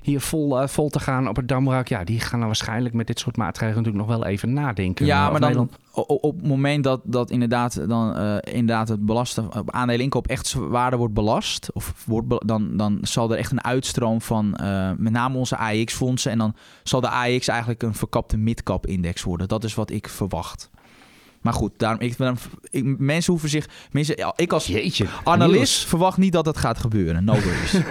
hier vol, uh, vol te gaan op het Damrak. Ja, die gaan dan waarschijnlijk met dit soort maatregelen natuurlijk nog wel even nadenken. Ja, maar dan Nederland... op het moment dat, dat inderdaad, dan, uh, inderdaad het belasten op aandeleninkoop echt zwaarder wordt belast, of wordt dan, dan zal er echt een uitstroom van uh, met name onze AX-fondsen. En dan zal de AX eigenlijk een verkapte mid-cap-index worden. Dat is wat ik verwacht. Maar goed, daarom, ik, ik, mensen hoeven zich. Mensen, ik als Jeetje, analist Niels. verwacht niet dat het gaat gebeuren. No worries.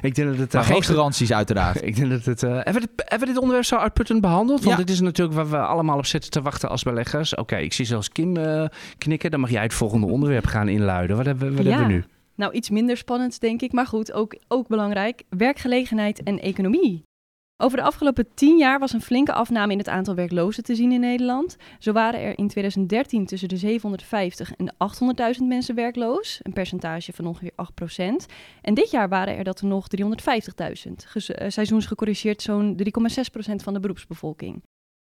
Ik denk dat het, maar uh, geen garanties uiteraard. ik denk dat het... Uh, hebben, we dit, hebben we dit onderwerp zo uitputtend behandeld? Want ja. dit is natuurlijk waar we allemaal op zitten te wachten als beleggers. Oké, okay, ik zie zelfs Kim uh, knikken. Dan mag jij het volgende onderwerp gaan inluiden. Wat hebben, wat ja. hebben we nu? Nou, iets minder spannend denk ik. Maar goed, ook, ook belangrijk. Werkgelegenheid en economie. Over de afgelopen tien jaar was een flinke afname in het aantal werklozen te zien in Nederland. Zo waren er in 2013 tussen de 750 en de 800.000 mensen werkloos, een percentage van ongeveer 8%. En dit jaar waren er dat er nog 350.000, seizoensgecorrigeerd zo'n 3,6% van de beroepsbevolking.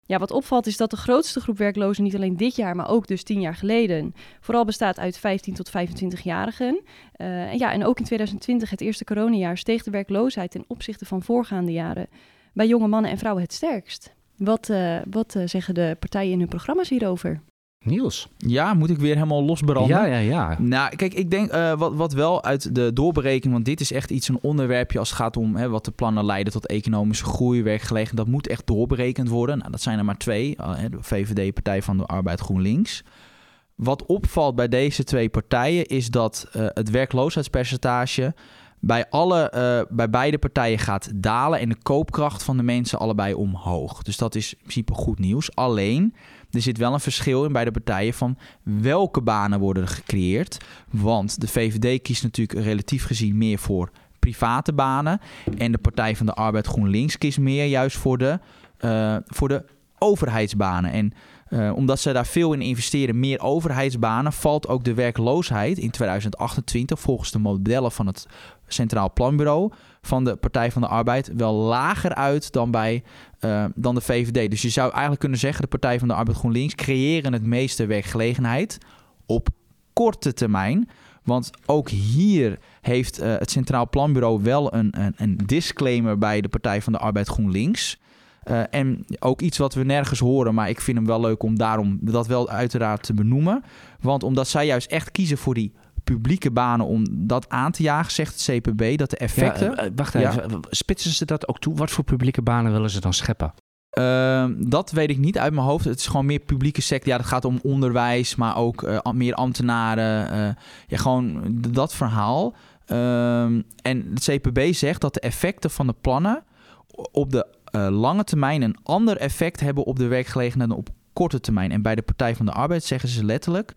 Ja, wat opvalt is dat de grootste groep werklozen niet alleen dit jaar, maar ook dus tien jaar geleden, vooral bestaat uit 15 tot 25-jarigen. Uh, en ja, en ook in 2020, het eerste coronajaar, steeg de werkloosheid ten opzichte van voorgaande jaren bij jonge mannen en vrouwen het sterkst. Wat, uh, wat uh, zeggen de partijen in hun programma's hierover? Niels. Ja, moet ik weer helemaal losbranden? Ja, ja, ja. Nou, kijk, ik denk uh, wat, wat wel uit de doorberekening, want dit is echt iets, een onderwerpje als het gaat om hè, wat de plannen leiden tot economische groei, werkgelegenheid, dat moet echt doorberekend worden. Nou, dat zijn er maar twee, de VVD, Partij van de Arbeid, GroenLinks. Wat opvalt bij deze twee partijen is dat uh, het werkloosheidspercentage bij, alle, uh, bij beide partijen gaat dalen en de koopkracht van de mensen allebei omhoog. Dus dat is in principe goed nieuws. Alleen, er zit wel een verschil in beide partijen van welke banen worden gecreëerd. Want de VVD kiest natuurlijk relatief gezien meer voor private banen. En de Partij van de Arbeid GroenLinks kiest meer juist voor de, uh, voor de overheidsbanen. En uh, omdat zij daar veel in investeren, meer overheidsbanen, valt ook de werkloosheid in 2028 volgens de modellen van het Centraal Planbureau van de Partij van de Arbeid wel lager uit dan bij uh, dan de VVD. Dus je zou eigenlijk kunnen zeggen: de Partij van de Arbeid GroenLinks creëren het meeste werkgelegenheid op korte termijn. Want ook hier heeft uh, het Centraal Planbureau wel een, een, een disclaimer bij de Partij van de Arbeid GroenLinks. Uh, en ook iets wat we nergens horen, maar ik vind hem wel leuk om daarom dat wel uiteraard te benoemen. Want omdat zij juist echt kiezen voor die publieke banen om dat aan te jagen, zegt het CPB, dat de effecten... Ja, uh, wacht even, ja. spitsen ze dat ook toe? Wat voor publieke banen willen ze dan scheppen? Uh, dat weet ik niet uit mijn hoofd. Het is gewoon meer publieke sector. Ja, het gaat om onderwijs, maar ook uh, meer ambtenaren. Uh, ja, gewoon dat verhaal. Ehm, en het CPB zegt dat de effecten van de plannen op de uh, lange termijn een ander effect hebben op de werkgelegenheid dan op korte termijn. En bij de Partij van de Arbeid zeggen ze letterlijk.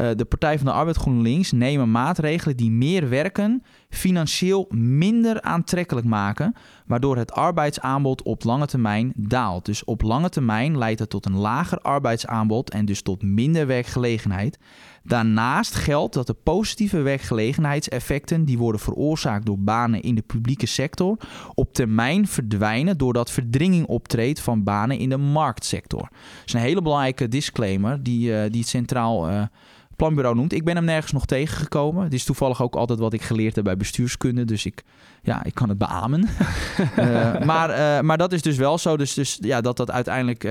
Uh, de Partij van de Arbeid GroenLinks nemen maatregelen die meer werken financieel minder aantrekkelijk maken, waardoor het arbeidsaanbod op lange termijn daalt. Dus op lange termijn leidt het tot een lager arbeidsaanbod en dus tot minder werkgelegenheid. Daarnaast geldt dat de positieve werkgelegenheidseffecten die worden veroorzaakt door banen in de publieke sector op termijn verdwijnen doordat verdringing optreedt van banen in de marktsector. Dat is een hele belangrijke disclaimer die, uh, die Centraal uh, Planbureau noemt. Ik ben hem nergens nog tegengekomen. Het is toevallig ook altijd wat ik geleerd heb bij bestuurskunde, dus ik, ja, ik kan het beamen. uh, maar, maar dat is dus wel zo. Dus, dus ja, dat dat uiteindelijk,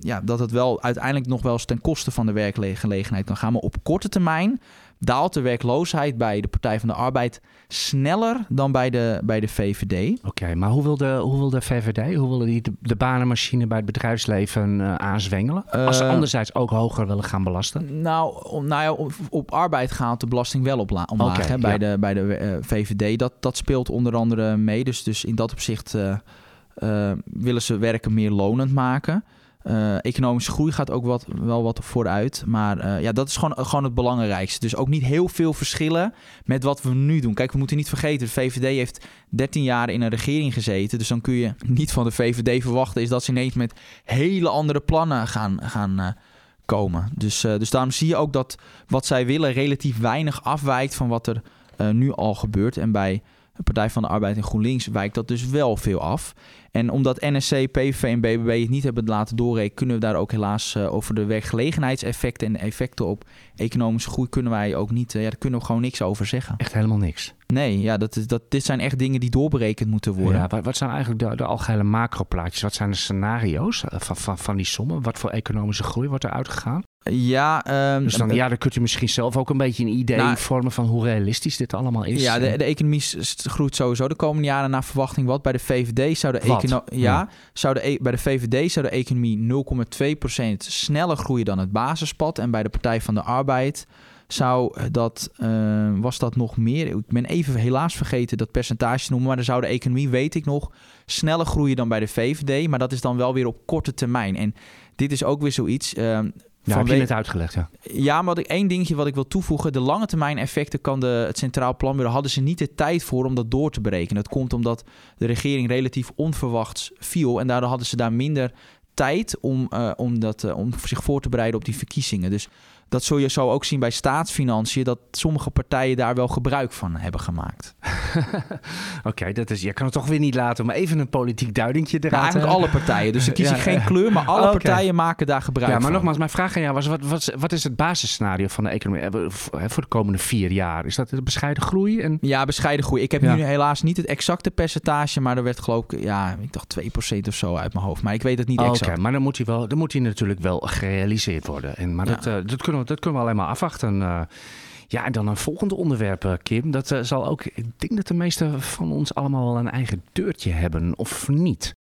ja, dat het wel uiteindelijk nog wel eens ten koste van de werkgelegenheid kan gaan. Maar op korte termijn daalt de werkloosheid bij de Partij van de Arbeid sneller dan bij de, bij de VVD. Oké, maar hoe wil, de, hoe wil de VVD, hoe willen die de, de banenmachine bij het bedrijfsleven uh, aanzwengelen? Als ze uh, anderzijds ook hoger willen gaan belasten? Nou, om, nou ja, op, op arbeid gaat de belasting wel op omlaag okay, hè, bij, ja. de, bij de uh, VVD. Dat, dat speelt onder andere mee. Dus, dus in dat opzicht willen ze werken meer lonend maken. Uh, economische groei gaat ook wat, wel wat vooruit. Maar uh, ja, dat is gewoon, gewoon het belangrijkste. Dus ook niet heel veel verschillen met wat we nu doen. Kijk, we moeten niet vergeten, de VVD heeft 13 jaar in een regering gezeten. Dus dan kun je niet van de VVD verwachten... is dat ze ineens met hele andere plannen gaan, gaan uh, komen. Dus, dus daarom zie je ook dat wat zij willen relatief weinig afwijkt... van wat er nu al gebeurt. En bij de Partij van de Arbeid en GroenLinks wijkt dat dus wel veel af. En omdat NSC, PVV en BBB het niet hebben laten doorrekenen, kunnen we daar ook helaas uh, over de werkgelegenheidseffecten en effecten op economische groei kunnen wij ook niet, uh, ja, daar kunnen we gewoon niks over zeggen. Echt helemaal niks. Nee, ja, dat is, dat, dit zijn echt dingen die doorberekend moeten worden. Ja, wat, wat zijn eigenlijk de, de algehele macroplaatjes? Wat zijn de scenario's van, van, van die sommen? Wat voor economische groei wordt er uitgegaan? Ja, um, dus dan, ja, dan kunt u misschien zelf ook een beetje een idee nou, vormen van hoe realistisch dit allemaal is. Ja, de, de economie groeit sowieso de komende jaren naar verwachting. Wat bij de VVD zou de economie. Ja, ja, zou de, e- bij de VVD zou de economie 0,2% sneller groeien dan het basispad. En bij de Partij van de Arbeid zou dat, uh, was dat nog meer. Ik ben even helaas vergeten dat percentage te noemen. Maar dan zou de economie, weet ik nog, sneller groeien dan bij de VVD. Maar dat is dan wel weer op korte termijn. En dit is ook weer zoiets. Uh, ja, heb je net uitgelegd, ja. Ja, maar ik, één dingetje wat ik wil toevoegen. De lange termijn effecten kan de, het Centraal Planbureau... hadden ze niet de tijd voor om dat door te berekenen. Dat komt omdat de regering relatief onverwachts viel... en daardoor hadden ze daar minder tijd om, uh, om, dat, uh, om zich voor te bereiden op die verkiezingen. Dus dat zul je zo ook zien bij staatsfinanciën, dat sommige partijen daar wel gebruik van hebben gemaakt. Oké, okay, dat is. Je kan het toch weer niet laten om even een politiek duidingje te nou, Eigenlijk alle partijen. Dus dan kies ik geen kleur, maar alle okay. partijen maken daar gebruik van. Ja, maar van. nogmaals, mijn vraag aan jou was: wat, wat, wat is het basisscenario van de economie voor de komende vier jaar? Is dat een bescheiden groei? En... Ja, bescheiden groei. Ik heb ja. nu helaas niet het exacte percentage, maar er werd geloof ik, ja, ik dacht 2% of zo uit mijn hoofd. Maar ik weet het niet oh, exact. Oké, maar dan moet hij wel, dan moet hij natuurlijk wel gerealiseerd worden. En, maar ja. dat, uh, dat kunnen dat kunnen we alleen maar afwachten. Uh, ja, en dan een volgende onderwerp, uh, Kim. Dat uh, zal ook, ik denk dat de meeste van ons allemaal wel een eigen deurtje hebben, of niet?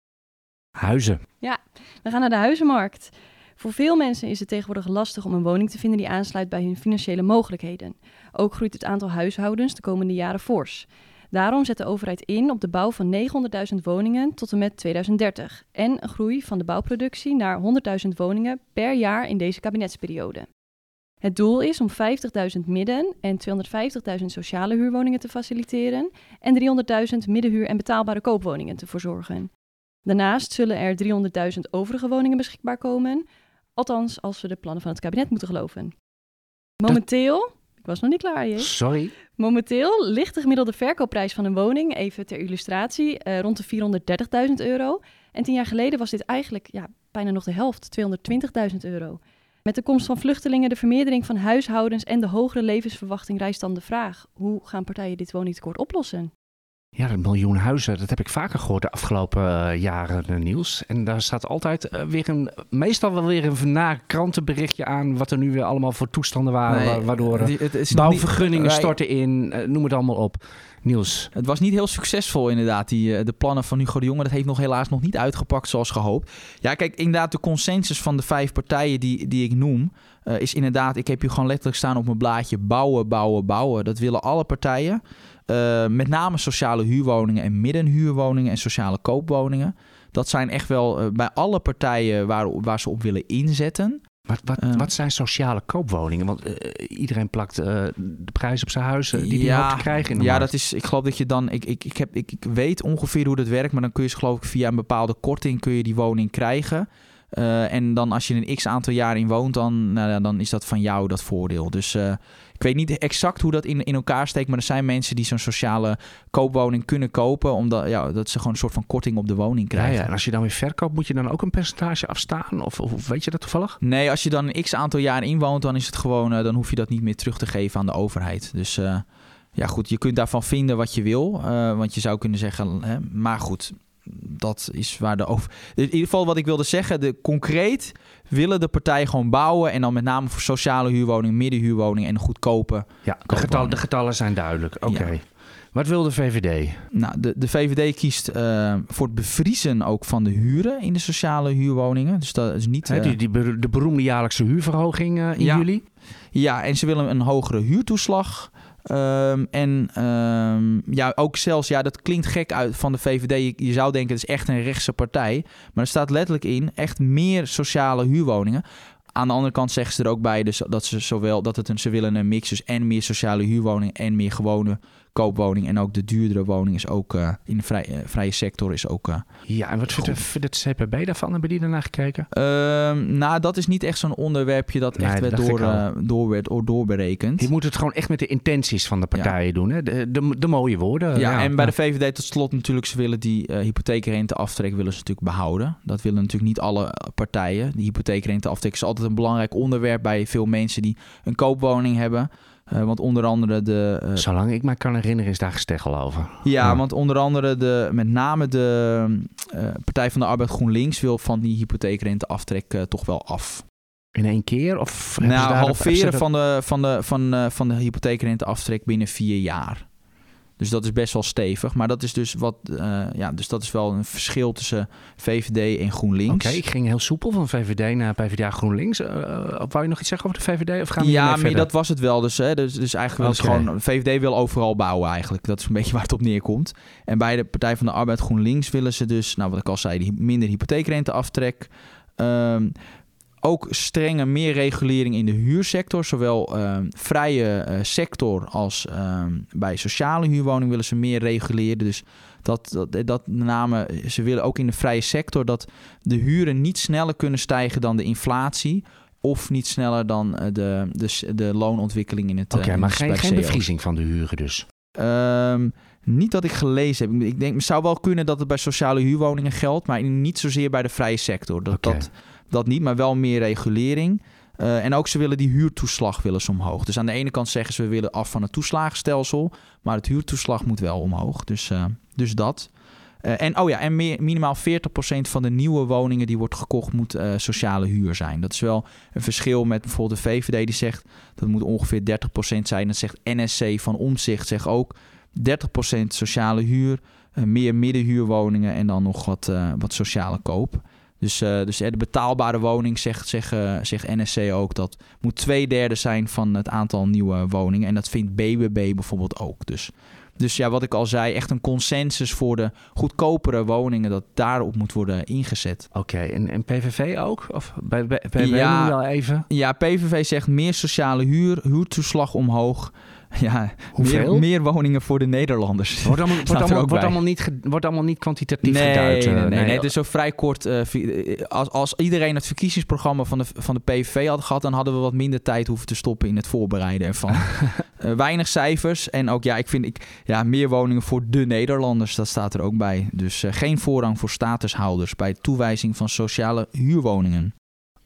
Huizen. Ja, we gaan naar de huizenmarkt. Voor veel mensen is het tegenwoordig lastig om een woning te vinden die aansluit bij hun financiële mogelijkheden. Ook groeit het aantal huishoudens de komende jaren fors. Daarom zet de overheid in op de bouw van 900.000 woningen tot en met 2030 en een groei van de bouwproductie naar 100.000 woningen per jaar in deze kabinetsperiode. Het doel is om 50.000 midden- en 250.000 sociale huurwoningen te faciliteren en 300.000 middenhuur- en betaalbare koopwoningen te verzorgen. Daarnaast zullen er 300.000 overige woningen beschikbaar komen, althans als we de plannen van het kabinet moeten geloven. Momenteel, ik was nog niet klaar, je. Sorry. Momenteel ligt de gemiddelde verkoopprijs van een woning, even ter illustratie, uh, rond de 430.000 euro. En tien jaar geleden was dit eigenlijk ja, bijna nog de helft, 220.000 euro. Met de komst van vluchtelingen, de vermeerdering van huishoudens en de hogere levensverwachting rijst dan de vraag: hoe gaan partijen dit woningtekort oplossen? Ja, een miljoen huizen, dat heb ik vaker gehoord de afgelopen uh, jaren uh, nieuws. En daar staat altijd uh, weer een, meestal wel weer een na krantenberichtje aan wat er nu weer allemaal voor toestanden waren, nee, waardoor die, bouwvergunningen niet, storten in, noem het allemaal op. Niels. Het was niet heel succesvol inderdaad, die, de plannen van Hugo de Jonge. Dat heeft nog helaas nog niet uitgepakt zoals gehoopt. Ja, kijk, inderdaad de consensus van de vijf partijen die, die ik noem... Uh, is inderdaad, ik heb hier gewoon letterlijk staan op mijn blaadje... bouwen, bouwen, bouwen. Dat willen alle partijen. Uh, met name sociale huurwoningen en middenhuurwoningen en sociale koopwoningen. Dat zijn echt wel uh, bij alle partijen waar, waar ze op willen inzetten. Wat, wat, uh, wat zijn sociale koopwoningen? Want iedereen plakt de prijs op zijn huis die ja, die hoopt te krijgen. In de ja, markt. dat is. Ik geloof dat je dan. Ik, ik, ik, heb, ik, ik weet ongeveer hoe dat werkt, maar dan kun je geloof ik via een bepaalde korting kun je die woning krijgen. Eh, en dan als je een x aantal jaar in woont, dan, nou, dan is dat van jou dat voordeel. Dus eh, weet niet exact hoe dat in, in elkaar steekt. Maar er zijn mensen die zo'n sociale koopwoning kunnen kopen. Omdat ja, dat ze gewoon een soort van korting op de woning krijgen. ja. En als je dan weer verkoopt, moet je dan ook een percentage afstaan? Of, of weet je dat toevallig? Nee, als je dan een x aantal jaar inwoont, dan is het gewoon, eh, dan hoef je dat niet meer terug te geven aan de overheid. Dus eh, ja, goed, je kunt daarvan vinden wat je wil. eh, want je zou kunnen zeggen, hè, maar goed, dat is waar de over. In ieder geval wat ik wilde zeggen, de concreet willen de partijen gewoon bouwen en dan met name voor sociale huurwoningen, middenhuurwoningen en goedkope. Ja, de, getal, de getallen zijn duidelijk. Oké. Ja. Wat wil de VVD? Nou, de, de VVD kiest eh, voor het bevriezen ook van de huren in de sociale huurwoningen. Dus dat is niet. Eh, die, de beroemde jaarlijkse huurverhoging eh, in Ja. juli? Ja, en ze willen een hogere huurtoeslag. Ehm, en ehm, ja, ook zelfs, ja, dat klinkt gek uit van de VVD. Je, zou denken, het is echt een rechtse partij. Maar er staat letterlijk in, echt meer sociale huurwoningen. Aan de andere kant zeggen ze er ook bij dus dat ze zowel dat het een, ze willen een mix dus en meer sociale huurwoningen en meer gewone koopwoning en ook de duurdere woning is ook eh, in de vrij, eh, vrije sector is ook eh, Ja, en wat vindt, het CPB daarvan? Hebben die daarnaar gekeken? Ehm, nou, dat is niet echt zo'n onderwerpje dat Nee, echt werd door, door, werd, door, doorberekend. Je moet het gewoon echt met de intenties van de partijen doen. Hè? De, de, de mooie woorden. Ja, en bij de VVD tot slot natuurlijk, ze willen die eh hypotheekrenteaftrek willen ze natuurlijk behouden. Dat willen natuurlijk niet alle partijen. Die hypotheekrenteaftrek is altijd een belangrijk onderwerp bij veel mensen die een koopwoning hebben. Eh, want onder andere de... eh, Zolang ik me kan herinneren is daar gesteggel over. ja, Ja. want onder andere de, met name de eh, Partij van de Arbeid GroenLinks wil van die hypotheekrenteaftrek toch wel af. In één keer? Of Nou, halveren van de, van, de, van, van de hypotheekrenteaftrek binnen vier jaar. Dus dat is best wel stevig. Maar dat is dus wat. eh, ja, dus dat is wel een verschil tussen VVD en GroenLinks. Oké, ik ging heel soepel van VVD naar PvdA GroenLinks. Eh eh, wou je nog iets zeggen over de VVD? Of gaan we ja, maar dat was het wel. Dus, hè, dus, dus eigenlijk wil het gewoon. VVD wil overal bouwen eigenlijk. Dat is een beetje waar het op neerkomt. En bij de Partij van de Arbeid GroenLinks willen ze dus, nou wat ik al zei, die minder hypotheekrenteaftrek. Ehm ook strenge meer regulering in de huursector. Zowel ehm, vrije eh, sector als ehm, bij sociale huurwoning willen ze meer reguleren. Dus dat, dat, dat met name, ze willen ook in de vrije sector dat de huren niet sneller kunnen stijgen dan de inflatie. Of niet sneller dan eh, de, de, de loonontwikkeling in het Oké, eh, maar geen, geen bevriezing van de huren dus. Ehm, niet dat ik gelezen heb. Ik denk, het zou wel kunnen dat het bij sociale huurwoningen geldt, maar niet zozeer bij de vrije sector. Dat, dat, dat niet, maar wel meer regulering. Eh, en ook ze willen die huurtoeslag willen omhoog. Dus aan de ene kant zeggen ze we willen af van het toeslagenstelsel, maar het huurtoeslag moet wel omhoog. Dus, eh, dus dat. Eh, en oh ja, en meer, minimaal 40% van de nieuwe woningen die wordt gekocht moet sociale huur zijn. Dat is wel een verschil met bijvoorbeeld de VVD die zegt dat moet ongeveer 30% zijn. Dat zegt NSC van Omzicht zegt ook 30% sociale huur, meer middenhuurwoningen en dan nog wat, wat sociale koop. Dus, eh, dus eh, de betaalbare woning, zegt, zegt, eh, zegt NSC ook, dat moet twee derde zijn van het aantal nieuwe woningen. En dat vindt BBB bijvoorbeeld ook. Dus, dus ja, wat ik al zei, echt een consensus voor de goedkopere woningen, dat daarop moet worden ingezet. Oké, en, en PVV ook? Of bij, bij, bij Ja. BBB wel even? Ja, PVV zegt meer sociale huur, huurtoeslag omhoog. Ja, Hoeveel? meer, meer woningen voor de Nederlanders. Wordt allemaal, wordt allemaal, wordt niet, wordt allemaal niet kwantitatief Nee, geduid. nee, eh, nee, nee, nee. Het is zo vrij kort. eh, eh, als, als iedereen het verkiezingsprogramma van de, van de PVV had gehad, dan hadden we wat minder tijd hoeven te stoppen in het voorbereiden ervan. Weinig cijfers. En ook, ja, ik vind ik, ja, meer woningen voor de Nederlanders, dat staat er ook bij. Dus geen voorrang voor statushouders bij toewijzing van sociale huurwoningen.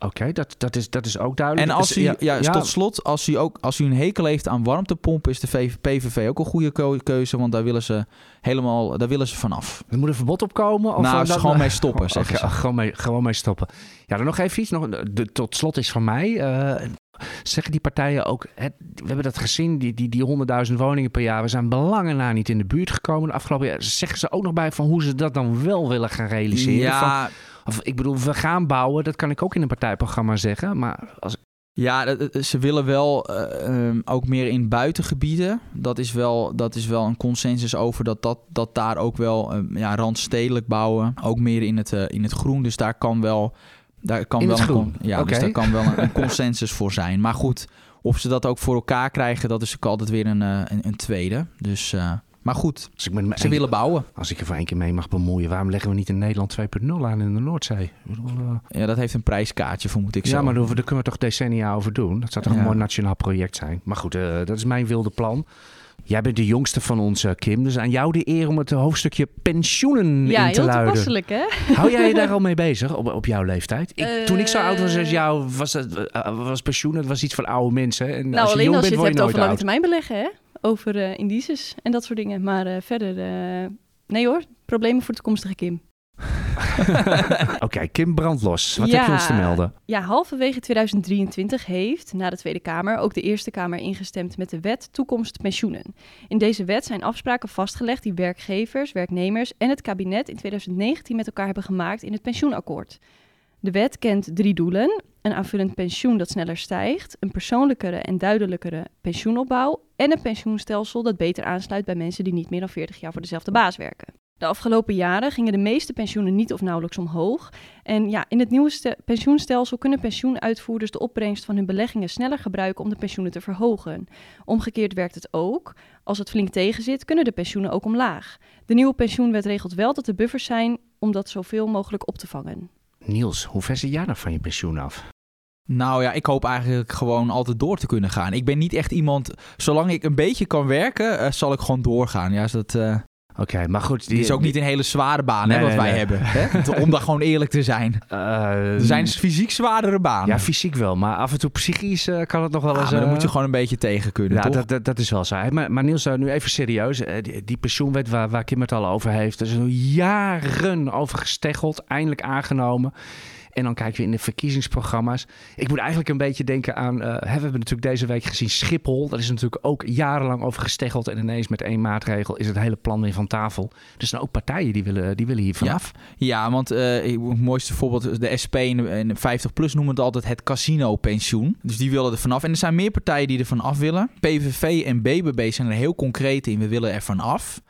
Oké, dat, dat, is, dat is ook duidelijk. En als Dus, u, ja, tot slot, als u, ook, als u een hekel heeft aan warmtepompen, is de PVV ook een goede keu- keuze. Want daar willen ze helemaal daar willen ze vanaf. Er moet een verbod op komen? Of nou, gewoon mee stoppen, zeggen Oké, ze. gewoon, mee, gewoon mee stoppen. Ja, dan nog even iets. Nog, de, tot slot is van mij. eh, zeggen die partijen ook... hè, we hebben dat gezien, die, die, die 100.000 woningen per jaar. We zijn belangen na niet in de buurt gekomen de afgelopen jaar. Zeggen ze ook nog bij van hoe ze dat dan wel willen gaan realiseren? Van- Ja, of, ik bedoel, we gaan bouwen. Dat kan ik ook in een partijprogramma zeggen. Maar als, Ja, ze willen wel eh, ehm, ook meer in buitengebieden. Dat is wel, dat is wel een consensus over dat, dat, dat daar ook wel ehm, ja, randstedelijk bouwen. Ook meer in het, eh, in het groen. Dus daar kan wel. Daar kan In wel het een, ja, dus daar kan wel een, een consensus voor zijn. Maar goed, of ze dat ook voor elkaar krijgen, dat is ook altijd weer een, eh, een, een tweede. Dus, Maar goed, Als ik, me ze willen bouwen. als ik er voor één keer mee mag bemoeien, waarom leggen we niet in Nederland 2.0 aan in de Noordzee? Eh, Ja, dat heeft een prijskaartje, vermoed ik ja, zo. maar daar, kunnen we toch decennia over doen. Dat zou toch Ja. een mooi nationaal project zijn. Maar goed, eh, dat is mijn wilde plan. Jij bent de jongste van ons, eh, Kim. Dus aan jou de eer om het hoofdstukje pensioenen Ja, in te heel luiden. toepasselijk, hè? Hou jij je daar al mee bezig op, op jouw leeftijd? Ik, toen ik zo oud was als jou, was, het, was pensioen was iets voor oude mensen. En Nou, als je alleen jong als je bent, het hebt over lange termijn beleggen, hè? Over eh, indices en dat soort dingen. Maar eh, verder, eh, nee hoor, problemen voor toekomstige Kim. Oké, Kim Brandlos. Wat Ja. heb je ons te melden? Ja, halverwege 2023 heeft na de Tweede Kamer ook de Eerste Kamer ingestemd met de wet Toekomst Pensioenen. In deze wet zijn afspraken vastgelegd die werkgevers, werknemers en het kabinet in 2019 met elkaar hebben gemaakt in het pensioenakkoord. De wet kent drie doelen: een aanvullend pensioen dat sneller stijgt, een persoonlijkere en duidelijkere pensioenopbouw en een pensioenstelsel dat beter aansluit bij mensen die niet meer dan 40 jaar voor dezelfde baas werken. De afgelopen jaren gingen de meeste pensioenen niet of nauwelijks omhoog. En ja, in het nieuwe ste- pensioenstelsel kunnen pensioenuitvoerders de opbrengst van hun beleggingen sneller gebruiken om de pensioenen te verhogen. Omgekeerd werkt het ook. Als het flink tegenzit, kunnen de pensioenen ook omlaag. De nieuwe pensioenwet regelt wel dat er buffers zijn om dat zoveel mogelijk op te vangen. Niels, hoe ver zit jij nog van je pensioen af? Nou ja, ik hoop eigenlijk gewoon altijd door te kunnen gaan. Ik ben niet echt iemand... Zolang ik een beetje kan werken, eh, zal ik gewoon doorgaan. Ja, is dat eh, Oké, maar goed. die is ook niet een hele zware baan Nee, hè, wat nee, wij nee. hebben. Hè? Om daar gewoon eerlijk te zijn. Eh, Er zijn fysiek zwaardere banen. Ja, fysiek wel, maar af en toe psychisch eh, kan het nog wel Ah, eens... maar dan eh, moet je gewoon een beetje tegen kunnen, Ja, toch? dat, dat, dat is wel zo. Maar, maar Niels, eh, nu even serieus. Eh, Die, die pensioenwet waar, waar Kim het al over heeft, er is al jaren over gesteggeld, eindelijk aangenomen. En dan kijken we in de verkiezingsprogramma's. Ik moet eigenlijk een beetje denken aan... eh, hè, we hebben natuurlijk deze week gezien Schiphol. Daar is natuurlijk ook jarenlang over gesteggeld. En ineens met één maatregel is het hele plan weer van tafel. Dus er zijn ook partijen die willen, die willen hier vanaf. Ja, want eh, het mooiste voorbeeld, de SP en de, en de 50PLUS noemen het altijd het casino-pensioen. Dus die willen er vanaf. En er zijn meer partijen die er vanaf willen. PVV en BBB zijn er heel concreet in. We willen er vanaf.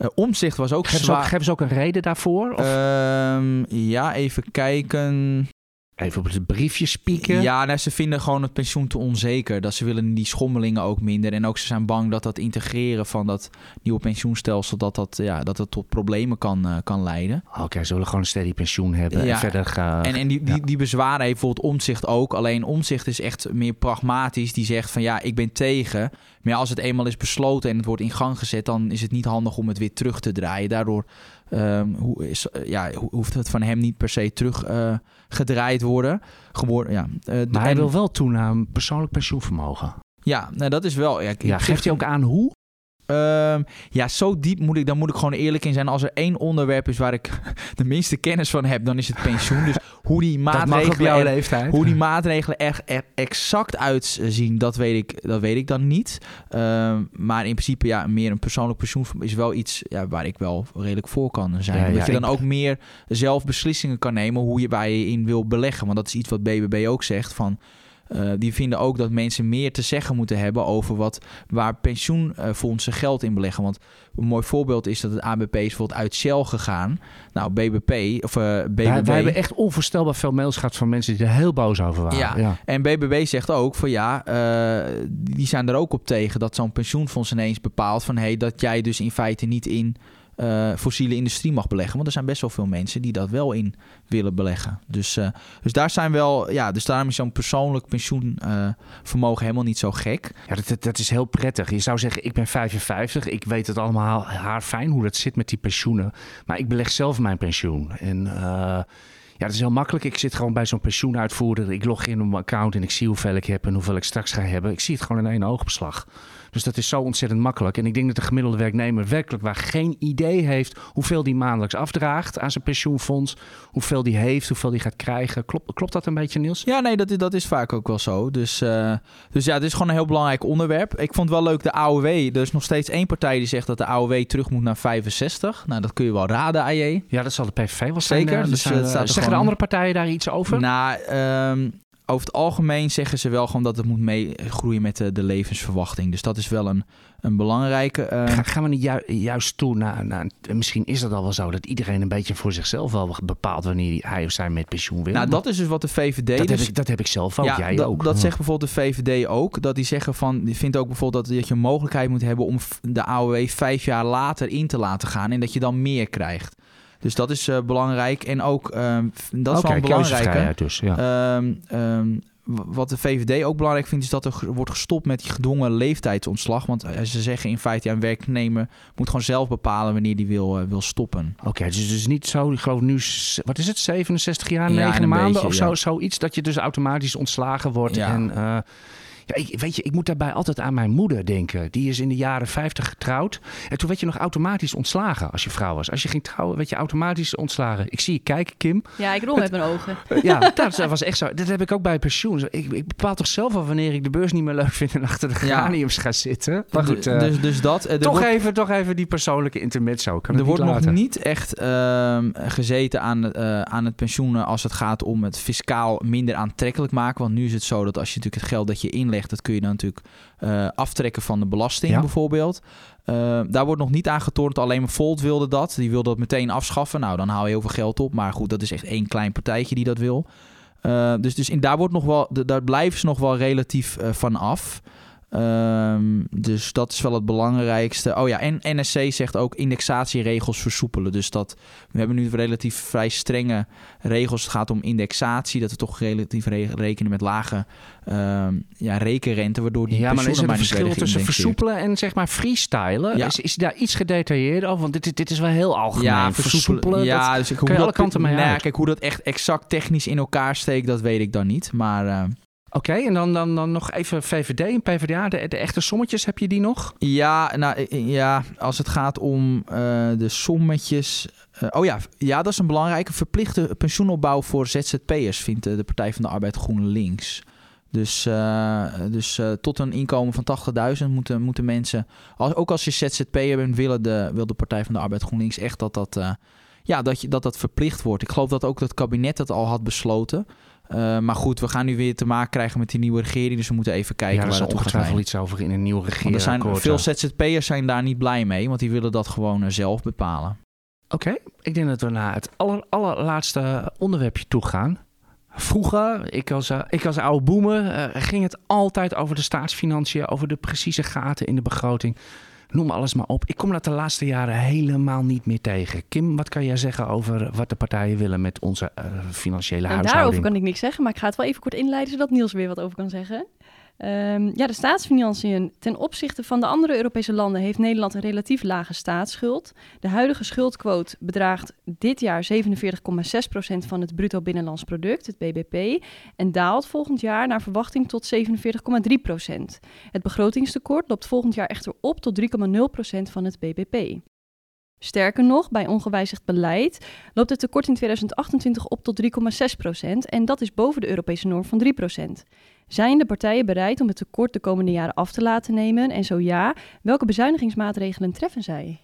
Eh omzicht was ook Geven, ze ook, zwaar. geven ze ook een reden daarvoor? Of Ehm, ja, even kijken. Even op het briefje spieken? Ja, nou, ze vinden gewoon het pensioen te onzeker. Dat ze willen die schommelingen ook minder. En ook ze zijn bang dat dat integreren van dat nieuwe pensioenstelsel... dat dat, ja, dat het tot problemen kan, eh, kan leiden. Oké, ze willen gewoon een steady pensioen hebben. Ja. En verder gaan... En, en die, die, ja. die bezwaren heeft bijvoorbeeld Omzicht ook. Alleen Omzicht is echt meer pragmatisch. Die zegt van ja, ik ben tegen. Maar ja, als het eenmaal is besloten en het wordt in gang gezet... dan is het niet handig om het weer terug te draaien. Daardoor ehm, hoe is, eh, ja, ho- hoeft het van hem niet per se terug eh, gedraaid worden. Geworden, ja. Eh, Maar hij wil wel toe naar een persoonlijk pensioenvermogen. Ja, nou, dat is wel... Ja, geeft hij ook aan hoe? Ehm, ja, zo diep moet ik, dan moet ik gewoon eerlijk in zijn. Als er één onderwerp is waar ik de minste kennis van heb, dan is het pensioen. Dus hoe die maatregelen, jouw er, leeftijd. hoe die maatregelen er, er exact uitzien, dat weet ik, dat weet ik dan niet. Ehm, maar in principe, ja, meer een persoonlijk pensioen is wel iets ja, waar ik wel redelijk voor kan zijn. Ja, dat ja, je dan ook meer zelf beslissingen kan nemen hoe je waar je in wil beleggen. Want dat is iets wat BBB ook zegt van. Eh, die vinden ook dat mensen meer te zeggen moeten hebben over wat, waar pensioenfondsen geld in beleggen. Want een mooi voorbeeld is dat het ABP is bijvoorbeeld uit Shell gegaan. Nou, BBP, of eh BBB... Wij, wij hebben echt onvoorstelbaar veel mails gehad van mensen die er heel boos over waren. Ja. ja. En BBB zegt ook van ja, eh, die zijn er ook op tegen dat zo'n pensioenfonds ineens bepaalt van hey, dat jij dus in feite niet in eh, fossiele industrie mag beleggen. Want er zijn best wel veel mensen die dat wel in willen beleggen. Dus, eh, dus daar zijn wel, ja, dus daarom is zo'n persoonlijk pensioenvermogen helemaal niet zo gek. Ja, dat, dat, dat is heel prettig. Je zou zeggen, ik ben 55. Ik weet het allemaal haar fijn hoe dat zit met die pensioenen. Maar ik beleg zelf mijn pensioen. En eh, ja, dat is heel makkelijk. Ik zit gewoon bij zo'n pensioenuitvoerder. Ik log in op mijn account en ik zie hoeveel ik heb en hoeveel ik straks ga hebben. Ik zie het gewoon in één oogopslag. Dus dat is zo ontzettend makkelijk. En ik denk dat de gemiddelde werknemer werkelijk waar geen idee heeft hoeveel die maandelijks afdraagt aan zijn pensioenfonds. Hoeveel die heeft, hoeveel die gaat krijgen. Klopt, klopt dat een beetje, Niels? Ja, nee, dat is, dat is vaak ook wel zo. Dus, eh, dus ja, het is gewoon een heel belangrijk onderwerp. Ik vond wel leuk, de AOW. Er is nog steeds één partij die zegt dat de AOW terug moet naar 65. Nou, dat kun je wel raden, AJ. Ja, dat zal de PVV wel zijn. Zeker, eh, dus, zijn, eh, het eh, staat er zeggen de andere partijen daar iets over? Nou, ehm, over het algemeen zeggen ze wel gewoon dat het moet meegroeien met de, de levensverwachting. Dus dat is wel een, een belangrijke. eh, Ga- gaan we niet ju- juist toe naar, naar... Misschien is dat al wel zo dat iedereen een beetje voor zichzelf wel bepaalt wanneer hij of zij met pensioen wil. nou, dat is dus wat de VVD. dat, heb dus, ik, dat heb ik zelf ook, jij dat, ook. Dat Ja. zegt bijvoorbeeld de VVD ook. Dat die zeggen van, die vindt ook bijvoorbeeld dat, dat je een mogelijkheid moet hebben om de AOW vijf jaar later in te laten gaan en dat je dan meer krijgt. Dus dat is eh, belangrijk. En ook, ehm, dat is wel een belangrijke. keuzevrijheid dus, ja. Ehm, ehm, wat de VVD ook belangrijk vindt, is dat er wordt gestopt met die gedwongen leeftijdsontslag. Want eh, ze zeggen in feite, ja, een werknemer moet gewoon zelf bepalen wanneer die wil, eh, wil stoppen. Oké, dus het is niet zo, ik geloof nu, wat is het, 67 jaar, Ja, 9 een maanden beetje, of zo, ja. zoiets, dat je dus automatisch ontslagen wordt. Ja. En ja, ik, weet je, ik moet daarbij altijd aan mijn moeder denken. Die is in de jaren 50 getrouwd. En toen werd je nog automatisch ontslagen als je vrouw was. Als je ging trouwen, werd je automatisch ontslagen. Ik zie je kijken, Kim. Ja, ik rol met mijn ogen. Ja, dat was echt zo. Dat heb ik ook bij pensioen. Ik, ik bepaal toch zelf al wanneer ik de beurs niet meer leuk vind en achter de Ja. geraniums ga zitten. Maar goed, eh, dus, dus dat. eh, toch, wordt- even, toch even die persoonlijke intermezzo. Kan er wordt nog niet echt ehm, gezeten aan, eh, aan het pensioen als het gaat om het fiscaal minder aantrekkelijk maken. Want nu is het zo dat als je natuurlijk het geld dat je inlegt, dat kun je dan natuurlijk eh, aftrekken van de belasting Ja. bijvoorbeeld. Eh, daar wordt nog niet aan getornd. Alleen Volt wilde dat. Die wilde dat meteen afschaffen. Nou, dan haal je heel veel geld op. Maar goed, dat is echt één klein partijtje die dat wil. Eh, dus dus in, daar, wordt nog wel, daar blijven ze nog wel relatief van af. Ehm, dus dat is wel het belangrijkste. Oh ja, en NSC zegt ook indexatieregels versoepelen. Dus dat we hebben nu relatief vrij strenge regels. Het gaat om indexatie, dat we toch relatief re- rekenen met lage ehm, ja, rekenrente, waardoor die Ja, maar is er een verschil tussen versoepelen en zeg maar freestylen? Ja. Is, is daar iets gedetailleerd over? Want dit, dit is wel heel algemeen. Ja, versoepelen. Ja, dus ik, hoe kan je dat, alle kanten mee nou. Kijk, hoe dat echt exact technisch in elkaar steekt, dat weet ik dan niet. Maar eh, Oké, en dan, dan, dan nog even VVD en PvdA. De, echte sommetjes, heb je die nog? Ja, nou, ja, als het gaat om eh, de sommetjes. eh, oh ja, ja, dat is een belangrijke verplichte pensioenopbouw voor ZZP'ers, vindt de Partij van de Arbeid GroenLinks. Dus, eh, dus tot een inkomen van 80.000 moeten, moeten mensen, als, ook als je ZZP'er bent, willen de, wil de Partij van de Arbeid GroenLinks echt dat dat, ja, dat, je, dat dat verplicht wordt. Ik geloof dat ook het kabinet dat al had besloten. Eh, maar goed, we gaan nu weer te maken krijgen met die nieuwe regering. Dus we moeten even kijken ja, er waar zal dat toe gaat leiden. iets over in een nieuwe regering. er zijn veel ZZP'ers zijn daar niet blij mee, want die willen dat gewoon eh, zelf bepalen. Oké, ik denk dat we naar het aller, allerlaatste onderwerpje toe gaan. Vroeger, ik als, eh, ik als oude boemer, eh, ging het altijd over de staatsfinanciën, over de precieze gaten in de begroting. Noem alles maar op. Ik kom dat de laatste jaren helemaal niet meer tegen. Kim, wat kan jij zeggen over wat de partijen willen met onze eh, financiële Nou, huishouding? daarover kan ik niks zeggen, maar ik ga het wel even kort inleiden, zodat Niels er weer wat over kan zeggen. Ehm, ja, de staatsfinanciën. Ten opzichte van de andere Europese landen heeft Nederland een relatief lage staatsschuld. De huidige schuldquote bedraagt dit jaar 47,6% van het bruto binnenlands product, het BBP, en daalt volgend jaar naar verwachting tot 47,3%. Het begrotingstekort loopt volgend jaar echter op tot 3,0% van het BBP. Sterker nog, bij ongewijzigd beleid loopt het tekort in 2028 op tot 3,6% en dat is boven de Europese norm van 3% Zijn de partijen bereid om het tekort de komende jaren af te laten nemen? En zo ja, welke bezuinigingsmaatregelen treffen zij?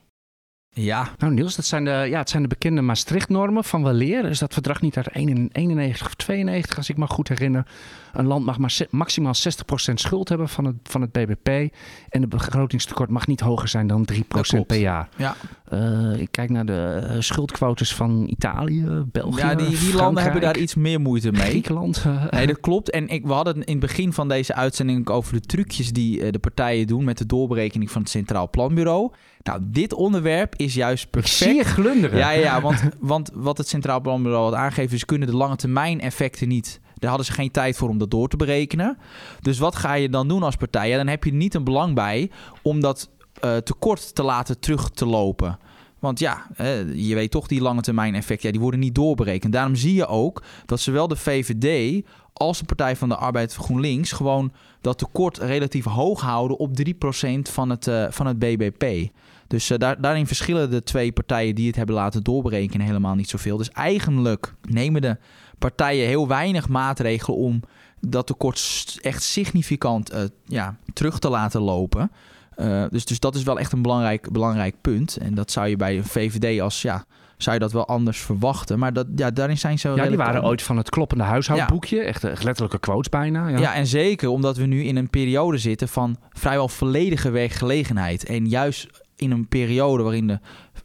Ja, Nou Niels, dat zijn de, ja, het zijn de bekende Maastricht-normen van weleer. Is dat verdrag niet uit 91 of 92, als ik me goed herinner. Een land mag maar maximaal 60% schuld hebben van het, van het BBP. En de begrotingstekort mag niet hoger zijn dan 3% klopt. per jaar. Ja. Eh, ik kijk naar de eh, schuldquotes van Italië, België, ja die, die landen hebben daar iets meer moeite mee. Griekenland. Nee, dat klopt. En ik, we hadden het in het begin van deze uitzending ook over de trucjes die eh, de partijen doen met de doorberekening van het Centraal Planbureau. Nou, dit onderwerp is juist ik perfect. zie je glunderen. Ja, ja, ja want, want wat het Centraal Planbureau had aangegeven is... kunnen de lange termijn effecten niet... Daar hadden ze geen tijd voor om dat door te berekenen. Dus wat ga je dan doen als partij? Ja, dan heb je er niet een belang bij om dat eh, tekort te laten terug te lopen. Want ja, je weet toch die lange termijn effecten, ja, die worden niet doorberekend. Daarom zie je ook dat zowel de VVD als de Partij van de Arbeid GroenLinks... gewoon dat tekort relatief hoog houden op 3% van het, eh, van het BBP. Dus eh, daar, daarin verschillen de twee partijen die het hebben laten doorberekenen helemaal niet zoveel. Dus eigenlijk nemen de partijen heel weinig maatregelen om dat tekort echt significant ja, terug te laten lopen. Eh, dus, dus dat is wel echt een belangrijk, belangrijk punt. En dat zou je bij een VVD als ja, zou je dat wel anders verwachten. Maar dat, ja, daarin zijn ze. Ja, die waren ooit van het kloppende huishoudboekje. Echt, echt letterlijke quotes bijna. Ja. ja, en zeker omdat we nu in een periode zitten van vrijwel volledige werkgelegenheid. En juist in een periode waarin de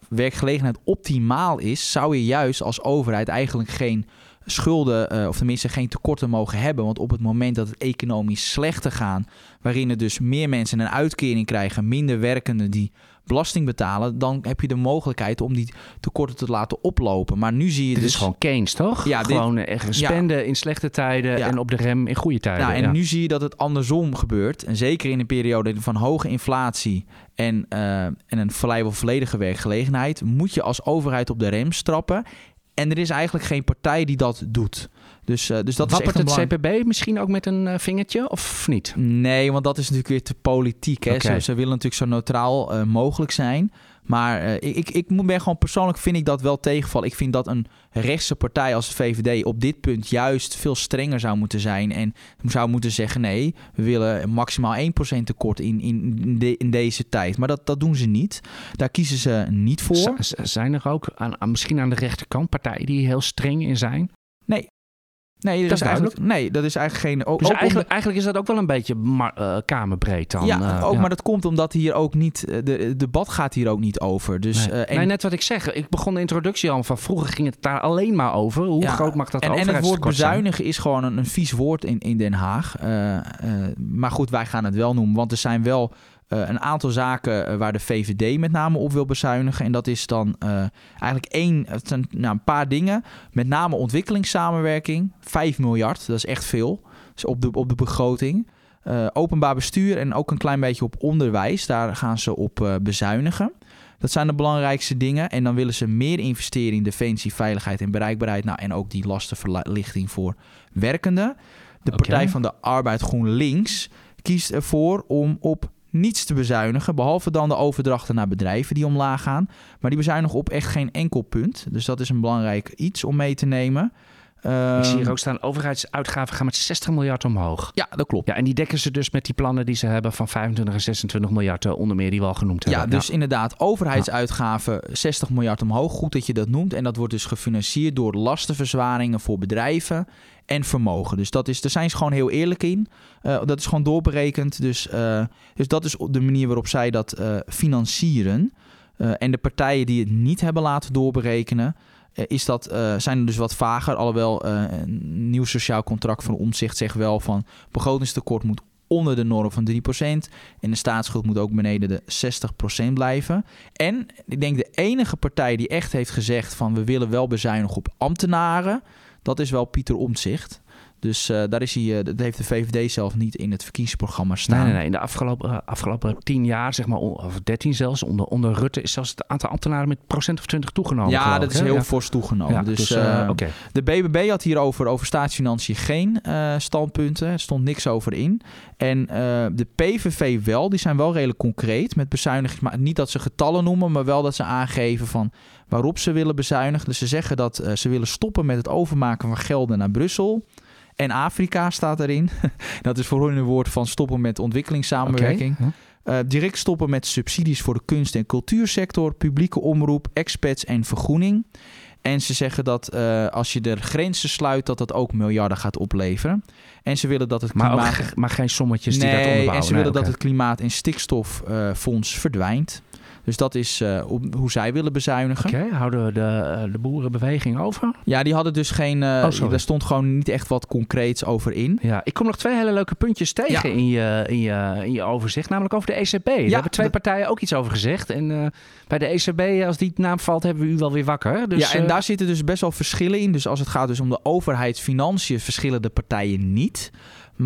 werkgelegenheid optimaal is, zou je juist als overheid eigenlijk geen schulden, uh, of tenminste geen tekorten mogen hebben. Want op het moment dat het economisch slechter gaat, waarin er dus meer mensen een uitkering krijgen, minder werkenden die belasting betalen, dan heb je de mogelijkheid om die tekorten te laten oplopen. Maar nu zie je dit dus... is gewoon Keynes, toch? Ja, gewoon dit... echt spenden in slechte tijden en op de rem in goede tijden. Nou, en nu zie je dat het andersom gebeurt. En zeker in een periode van hoge inflatie en, uh, en een vrijwel volledige werkgelegenheid, moet je als overheid op de rem strappen. En er is eigenlijk geen partij die dat doet. Dus, uh, dus dat Wappert is echt het CPB misschien ook met een uh, vingertje of niet? Nee, want dat is natuurlijk weer te politiek. Hè? Okay. Ze, ze, willen natuurlijk zo neutraal uh, mogelijk zijn. Maar ik, ik, ik ben gewoon persoonlijk vind ik dat wel tegenval. Ik vind dat een rechtse partij als de VVD op dit punt juist veel strenger zou moeten zijn. En zou moeten zeggen: nee, we willen maximaal 1% tekort in, in, de, in deze tijd. Maar dat, dat doen ze niet. Daar kiezen ze niet voor. Z zijn er ook aan, aan, misschien aan de rechterkant partijen die heel streng in zijn? Nee, Nee, dat, is eigenlijk, nee, dat is eigenlijk geen. Ook, dus ook eigenlijk, eigenlijk is dat ook wel een beetje uh, kamerbreed dan. Ja, uh, ook, ja. maar dat komt omdat hier ook niet. De, het debat gaat hier ook niet over. Dus, nee. Uh, en, nee, net wat ik zeg. Ik begon de introductie al van vroeger ging het daar alleen maar over. Hoe ja, groot mag dat en, en het woord bezuinigen zijn? is gewoon een, een, vies woord in, in Den Haag. maar goed, wij gaan het wel noemen, want er zijn wel. Uh, een aantal zaken uh, waar de VVD met name op wil bezuinigen. En dat is dan uh, eigenlijk één, het zijn, nou, een paar dingen. Met name ontwikkelingssamenwerking. 5 miljard, dat is echt veel. Dus op, de, op de begroting. openbaar bestuur en ook een klein beetje op onderwijs. Daar gaan ze op bezuinigen. Dat zijn de belangrijkste dingen. En dan willen ze meer investeren in defensie, veiligheid en bereikbaarheid. Nou, en ook die lastenverlichting voor werkenden. De Partij van de Arbeid GroenLinks kiest ervoor om op niets te bezuinigen. Behalve dan de overdrachten naar bedrijven die omlaag gaan. Maar die bezuinigen op echt geen enkel punt. Dus dat is een belangrijk iets om mee te nemen. Uh, ik zie hier ook staan, overheidsuitgaven gaan met 60 miljard omhoog. Ja, dat klopt. Ja, en die dekken ze dus met die plannen die ze hebben van 25 en 26 miljard, onder meer die we al genoemd hebben. Ja, dus ja. inderdaad, overheidsuitgaven 60 miljard omhoog. Goed dat je dat noemt. En dat wordt dus gefinancierd door lastenverzwaringen voor bedrijven en vermogen. Dus dat is, daar zijn ze gewoon heel eerlijk in. Uh, dat is gewoon doorberekend. Dus, uh, dus dat is de manier waarop zij dat financieren. en de partijen die het niet hebben laten doorberekenen, is dat, zijn er dus wat vager. Alhoewel een nieuw sociaal contract van omzicht zegt wel van begrotingstekort moet onder de norm van 3%. En de staatsschuld moet ook beneden de 60% blijven. En ik denk de enige partij die echt heeft gezegd van we willen wel bezuinigen op ambtenaren. Dat is wel Pieter Omtzigt. Dus uh, daar is hij, uh, dat heeft de VVD zelf niet in het verkiezingsprogramma staan. Nee, nee, nee. In de afgelopen, uh, afgelopen tien jaar, zeg maar, of dertien zelfs, onder, onder Rutte, is zelfs het aantal ambtenaren met procent of twintig toegenomen. Ja, dat is heel ja. fors toegenomen. Ja, dus dus, okay. de BBB had hierover, over staatsfinanciën, geen standpunten. Er stond niks over in. En de PVV wel, die zijn wel redelijk concreet met bezuiniging. Maar niet dat ze getallen noemen, maar wel dat ze aangeven van waarop ze willen bezuinigen. Dus ze zeggen dat ze willen stoppen met het overmaken van gelden naar Brussel. En Afrika staat erin. dat is voor hun een woord van stoppen met ontwikkelingssamenwerking. Okay. Uh, direct stoppen met subsidies voor de kunst- en cultuursector, publieke omroep, expats en vergroening. En ze zeggen dat uh, als je de grenzen sluit, dat dat ook miljarden gaat opleveren. En ze willen dat het klimaat... Maar, ook, maar geen sommetjes nee, die dat onderbouwen. En ze willen nee, dat het klimaat- en stikstoffonds uh, verdwijnt. Dus dat is uh, hoe zij willen bezuinigen. Oké, okay, houden we de, uh, de boerenbeweging over? Ja, die hadden dus geen... Uh, oh, daar stond gewoon niet echt wat concreets over in. Ja, ik kom nog twee hele leuke puntjes tegen ja. in, je, in, je, in je overzicht. Namelijk over de ECB. Daar ja, hebben twee partijen ook iets over gezegd. En bij de ECB, als die naam valt, hebben we u wel weer wakker. Dus, ja, en daar zitten dus best wel verschillen in. Dus als het gaat dus om de overheidsfinanciën, verschillen de partijen niet.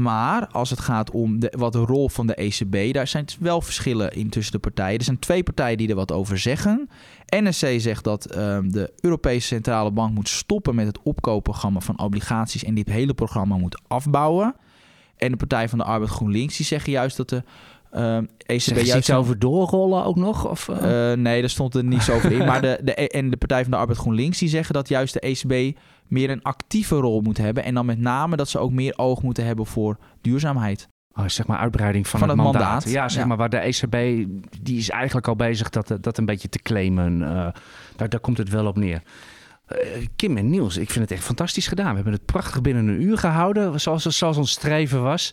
Maar als het gaat om de, wat de rol van de ECB, daar zijn wel verschillen in tussen de partijen. Er zijn twee partijen die er wat over zeggen. NSC zegt dat uh, de Europese Centrale Bank moet stoppen met het opkoopprogramma van obligaties en dit hele programma moet afbouwen. En de Partij van de Arbeid GroenLinks die zeggen juist dat de uh, ECB zeg je juist iets over doorrollen ook nog? Of, uh? Uh, nee, daar stond er niets over in. Maar de, de, en de Partij van de Arbeid GroenLinks die zeggen dat juist de ECB meer een actieve rol moet hebben. En dan met name dat ze ook meer oog moeten hebben voor duurzaamheid. oh, zeg maar uitbreiding van, Van het, het mandaat. mandaat, Ja, zeg ja. maar waar de ECB, die is eigenlijk al bezig dat, dat een beetje te claimen. Eh, daar, daar komt het wel op neer. Eh, Kim en Niels, ik vind het echt fantastisch gedaan. We hebben het prachtig binnen een uur gehouden, zoals, zoals ons streven was.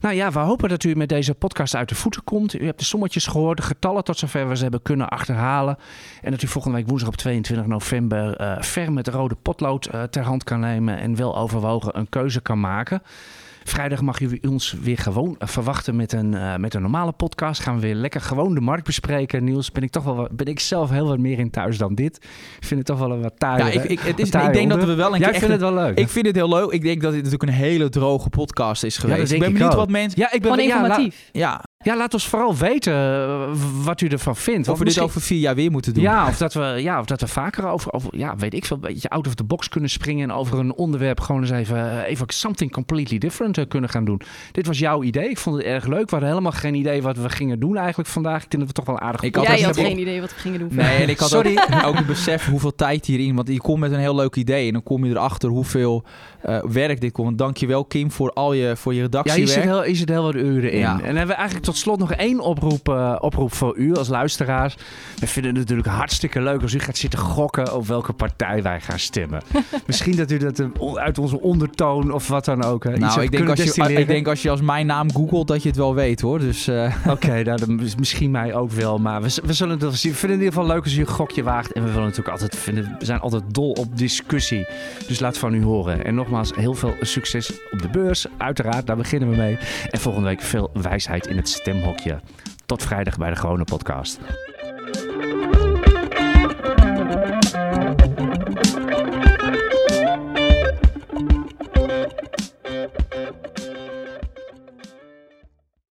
Nou ja, we hopen dat u met deze podcast uit de voeten komt. U hebt de sommetjes gehoord, de getallen tot zover we ze hebben kunnen achterhalen. En dat u volgende week woensdag op 22 november eh ver met rode potlood eh, ter hand kan nemen en wel overwogen een keuze kan maken. Vrijdag mag u ons weer gewoon eh, verwachten met een, eh, met een normale podcast. Gaan we weer lekker gewoon de markt bespreken. Niels, ben ik toch wel wat- ben ik zelf heel wat meer in thuis dan dit. Ik vind het toch wel een wat taai. Ja, ik, ik, het is, ik denk dat we wel een Jij keer vindt echt het wel leuk. Ik vind het heel leuk. Ik denk dat dit natuurlijk een hele droge podcast is geweest. denk ik ben ik benieuwd ook. wat mensen... ja, ik ben ja, informatief. Ja, ja, laat ons vooral weten eh, wat u ervan vindt. of Want we dit over vier jaar weer moeten doen. Ja, of dat we, ja, of dat we vaker over, over, ja, weet ik veel, een beetje out of the box kunnen springen en over een onderwerp gewoon eens even, eh, even something completely different eh, kunnen gaan doen. Dit was jouw idee. Ik vond het erg leuk. We hadden helemaal geen idee wat we gingen doen eigenlijk vandaag. Ik denk dat we toch wel aardig Ik had Jij had geen idee wat we gingen doen. Nee, en ik had Sorry. ook, ook het besef hoeveel tijd hierin... Want je komt met een heel leuk idee en dan kom je erachter hoeveel eh, werk dit komt. Dankjewel Kim voor al je, voor je Ja, redactiewerk. hier zit, heel, hier zit heel wat uren in. Ja. En hebben we eigenlijk tot slot nog één oproep, eh, oproep voor u als luisteraars. We vinden het natuurlijk hartstikke leuk als u gaat zitten gokken op welke partij wij gaan stemmen. Misschien dat u dat eh, uit onze ondertoon of wat dan ook. eh, nou, ik denk, als je, ik denk als je als mijn naam googelt dat je het wel weet hoor. Dus Oké, nou, dan is misschien mij ook wel. Maar we, we zullen het zien. We vinden het in ieder geval leuk als u een gokje waagt. En we willen natuurlijk altijd vinden, we zijn altijd dol op discussie. Dus laat van u horen. En nogmaals, heel veel succes op de beurs. Uiteraard, daar beginnen we mee. En volgende week veel wijsheid in het stemhokje. Tot vrijdag bij de Gewone Podcast.